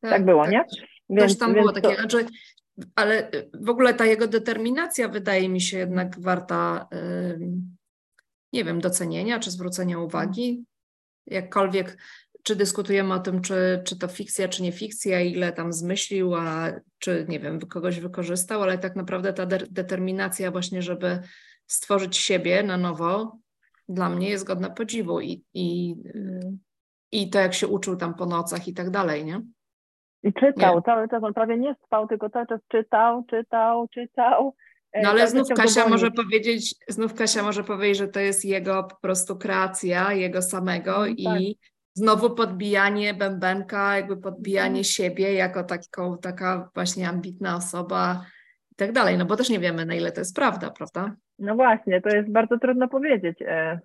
tak, tak było, tak. nie? Więc, Też tam było takie, to... znaczy, ale w ogóle ta jego determinacja wydaje mi się jednak warta, nie wiem, docenienia czy zwrócenia uwagi. Jakkolwiek czy dyskutujemy o tym, czy, czy to fikcja, czy nie fikcja, ile tam zmyślił, a czy nie wiem, kogoś wykorzystał, ale tak naprawdę ta de determinacja właśnie, żeby stworzyć siebie na nowo, dla mnie jest godna podziwu i, i, i to, jak się uczył tam po nocach i tak dalej, nie? I czytał nie. cały czas, on prawie nie spał, tylko cały czas czytał, czytał, czytał. E, no ale znów Kasia może powiedzieć, znów Kasia może powiedzieć, że to jest jego po prostu kreacja, jego samego no, i tak. Znowu podbijanie bębenka, jakby podbijanie mhm. siebie jako taką, taka właśnie ambitna osoba i tak dalej, no bo też nie wiemy na ile to jest prawda, prawda? No właśnie, to jest bardzo trudno powiedzieć. E,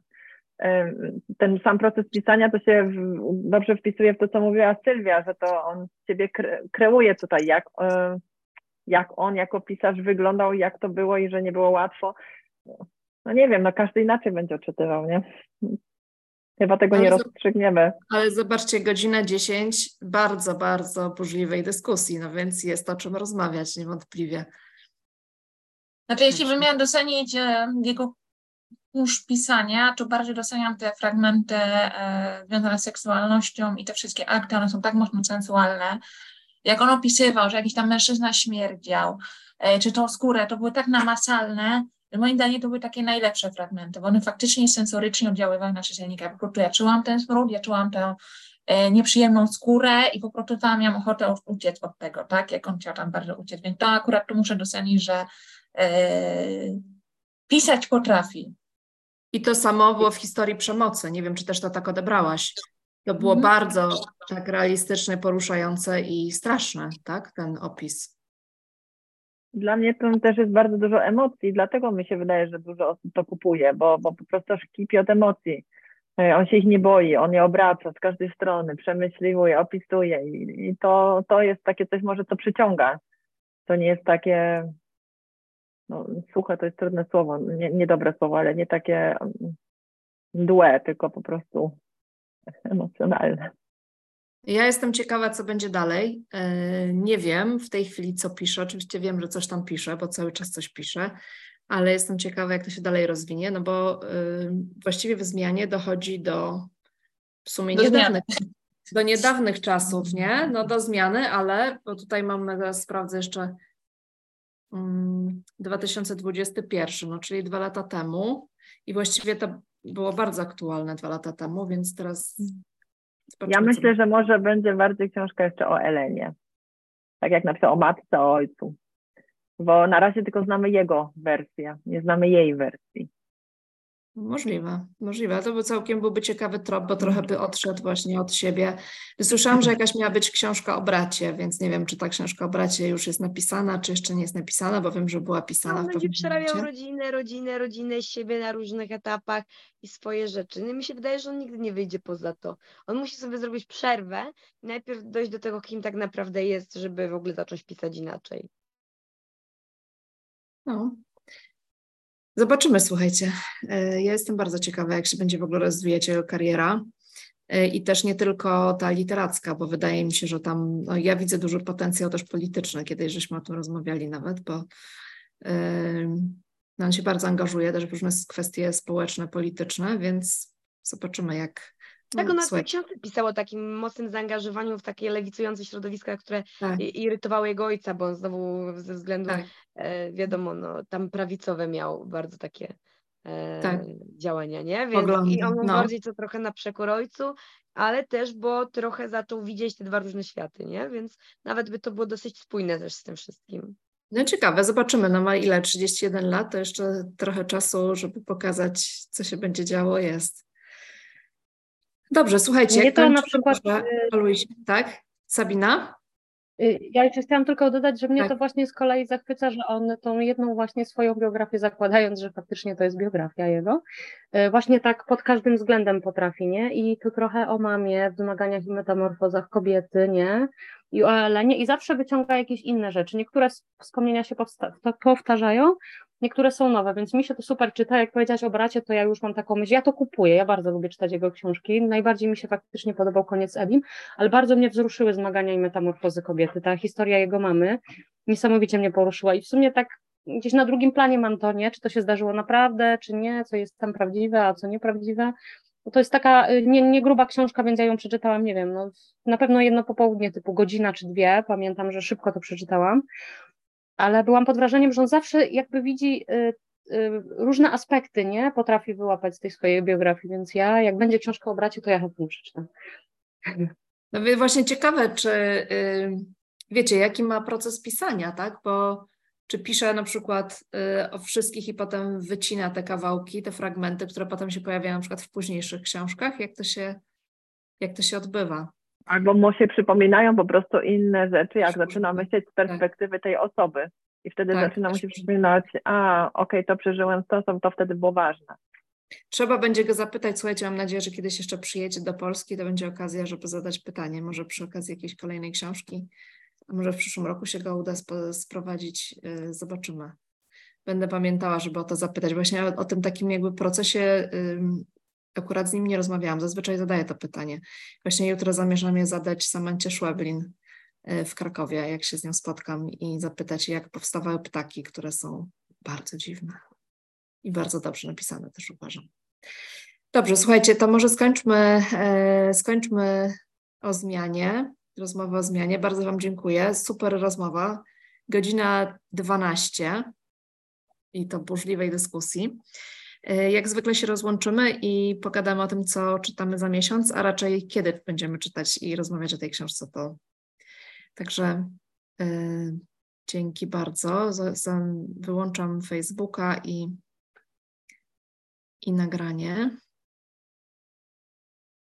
e, ten sam proces pisania to się dobrze wpisuje w to, co mówiła Sylwia, że to on ciebie kreuje tutaj, jak jak on jako pisarz wyglądał, jak to było i że nie było łatwo. No nie wiem, no każdy inaczej będzie odczytywał, nie? Chyba tego ale nie rozstrzygniemy. Ale zobaczcie, godzina 10 bardzo, bardzo burzliwej dyskusji, no więc jest o czym rozmawiać niewątpliwie. Znaczy, jeśli bym miała docenić e, jego kurz pisania, to bardziej doceniam te fragmenty e, związane z seksualnością i te wszystkie akty, one są tak mocno sensualne, jak on opisywał, że jakiś tam mężczyzna śmierdział, e, czy tą skórę, to były tak namacalne, moim zdaniem to były takie najlepsze fragmenty, bo one faktycznie sensorycznie oddziaływały na czytelnika. Po prostu ja czułam ten smród, ja czułam tę e, nieprzyjemną skórę i po prostu tam miałam ochotę uciec od tego, tak, jak on chciał tam bardzo uciec, więc to akurat tu muszę docenić, że e, pisać potrafi. I to samo było w historii przemocy. Nie wiem, czy też to tak odebrałaś. To było mhm. bardzo tak realistyczne, poruszające i straszne, tak, ten opis. Dla mnie to też jest bardzo dużo emocji, dlatego mi się wydaje, że dużo osób to kupuje, bo, bo po prostu aż kipi od emocji. E, on się ich nie boi, on je obraca z każdej strony, przemyśliwuje, opisuje i, i to, to jest takie coś może, co przyciąga. To nie jest takie, no, suche to jest trudne słowo, nie, niedobre słowo, ale nie takie mdłe, tylko po prostu emocjonalne. Ja jestem ciekawa, co będzie dalej. E, nie wiem w tej chwili, co piszę. Oczywiście wiem, że coś tam piszę, bo cały czas coś piszę, ale jestem ciekawa, jak to się dalej rozwinie, no bo e, właściwie w zmianie dochodzi do w sumie do niedawnych, do niedawnych czasów, nie? No do zmiany, ale bo tutaj mam, teraz sprawdzę jeszcze 2021, mm, no czyli dwa lata temu i właściwie to było bardzo aktualne dwa lata temu, więc teraz. Ja myślę, że może będzie bardziej książka jeszcze o Elenie. Tak jak napisał o matce, o ojcu. Bo na razie tylko znamy jego wersję, nie znamy jej wersji. Możliwe, możliwe. To był całkiem byłby ciekawy trop, bo trochę by odszedł właśnie od siebie. Słyszałam, że jakaś miała być książka o bracie, więc nie wiem, czy ta książka o bracie już jest napisana, czy jeszcze nie jest napisana, bo wiem, że była pisana no, w będzie przerabiał rodzinę, rodzinę, rodzinę, siebie na różnych etapach i swoje rzeczy. No, mi się wydaje, że on nigdy nie wyjdzie poza to. On musi sobie zrobić przerwę i najpierw dojść do tego, kim tak naprawdę jest, żeby w ogóle zacząć pisać inaczej. No, Zobaczymy, słuchajcie. E, ja jestem bardzo ciekawa, jak się będzie w ogóle rozwijać jego kariera. E, I też nie tylko ta literacka, bo wydaje mi się, że tam no ja widzę duży potencjał też polityczny, kiedyś żeśmy o tym rozmawiali nawet, bo no on się bardzo angażuje też w różne kwestie społeczne, polityczne, więc zobaczymy, jak, tak, ona w książce pisała o takim mocnym zaangażowaniu w takie lewicujące środowiska, które tak. irytowały jego ojca, bo on znowu ze względu, tak. e, wiadomo, no, tam prawicowe miał bardzo takie e, tak. działania, nie? Więc I on no. bardziej co trochę na przekór ojcu, ale też, bo trochę zaczął widzieć te dwa różne światy, nie? Więc nawet by to było dosyć spójne też z tym wszystkim. No ciekawe, zobaczymy. No ma ile? 31 lat, to jeszcze trochę czasu, żeby pokazać, co się będzie działo, jest. Dobrze, słuchajcie. Nie to na przykład. Luis, tak? Sabina? Y, ja jeszcze chciałam tylko dodać, że mnie tak. to właśnie z kolei zachwyca, że on tą jedną właśnie swoją biografię zakładając, że faktycznie to jest biografia jego, y, właśnie tak pod każdym względem potrafi, nie? I tu trochę o mamie, w wymaganiach i metamorfozach kobiety, nie? I o Elenie i zawsze wyciąga jakieś inne rzeczy. Niektóre wspomnienia się powtarzają, Niektóre są nowe, więc mi się to super czyta. Jak powiedziałaś o bracie, to ja już mam taką myśl. Ja to kupuję, ja bardzo lubię czytać jego książki. Najbardziej mi się faktycznie podobał koniec Edim, ale bardzo mnie wzruszyły zmagania i metamorfozy kobiety. Ta historia jego mamy niesamowicie mnie poruszyła i w sumie tak gdzieś na drugim planie mam to, nie? Czy to się zdarzyło naprawdę, czy nie, co jest tam prawdziwe, a co nieprawdziwe. To jest taka y, nie, nie gruba książka, więc ja ją przeczytałam, nie wiem, no, na pewno jedno popołudnie, typu godzina czy dwie. Pamiętam, że szybko to przeczytałam ale byłam pod wrażeniem, że on zawsze jakby widzi y, y, różne aspekty, nie? Potrafi wyłapać z tej swojej biografii, więc ja, jak będzie książka o bracie, to ja chętnie przeczytam. No właśnie ciekawe, czy y, wiecie, jaki ma proces pisania, tak? Bo czy pisze na przykład o wszystkich i potem wycina te kawałki, te fragmenty, które potem się pojawiają na przykład w późniejszych książkach? Jak to się, jak to się odbywa? Albo mu się przypominają po prostu inne rzeczy, jak zaczyna myśleć z perspektywy tej osoby. I wtedy tak, zaczyna mu się przypominać, a okej, okay, to przeżyłem to, to wtedy było ważne. Trzeba będzie go zapytać, słuchajcie, mam nadzieję, że kiedyś jeszcze przyjedzie do Polski, to będzie okazja, żeby zadać pytanie, może przy okazji jakiejś kolejnej książki, a może w przyszłym roku się go uda sprowadzić, y, zobaczymy. Będę pamiętała, żeby o to zapytać. Właśnie o, o tym takim jakby procesie akurat z nim nie rozmawiałam, zazwyczaj zadaję to pytanie. Właśnie jutro zamierzam je zadać Samancie Szweblin y, w Krakowie, jak się z nią spotkam i zapytać, jak powstawały ptaki, które są bardzo dziwne i bardzo dobrze napisane też uważam. Dobrze, słuchajcie, to może skończmy, e, skończmy o zmianie, rozmowę o zmianie. Bardzo Wam dziękuję. Super rozmowa. Godzina 12 i to burzliwej dyskusji. E, jak zwykle się rozłączymy i pogadamy o tym, co czytamy za miesiąc, a raczej kiedy będziemy czytać i rozmawiać o tej książce. To... Także e, dzięki bardzo. Z, z, wyłączam Facebooka i i nagranie.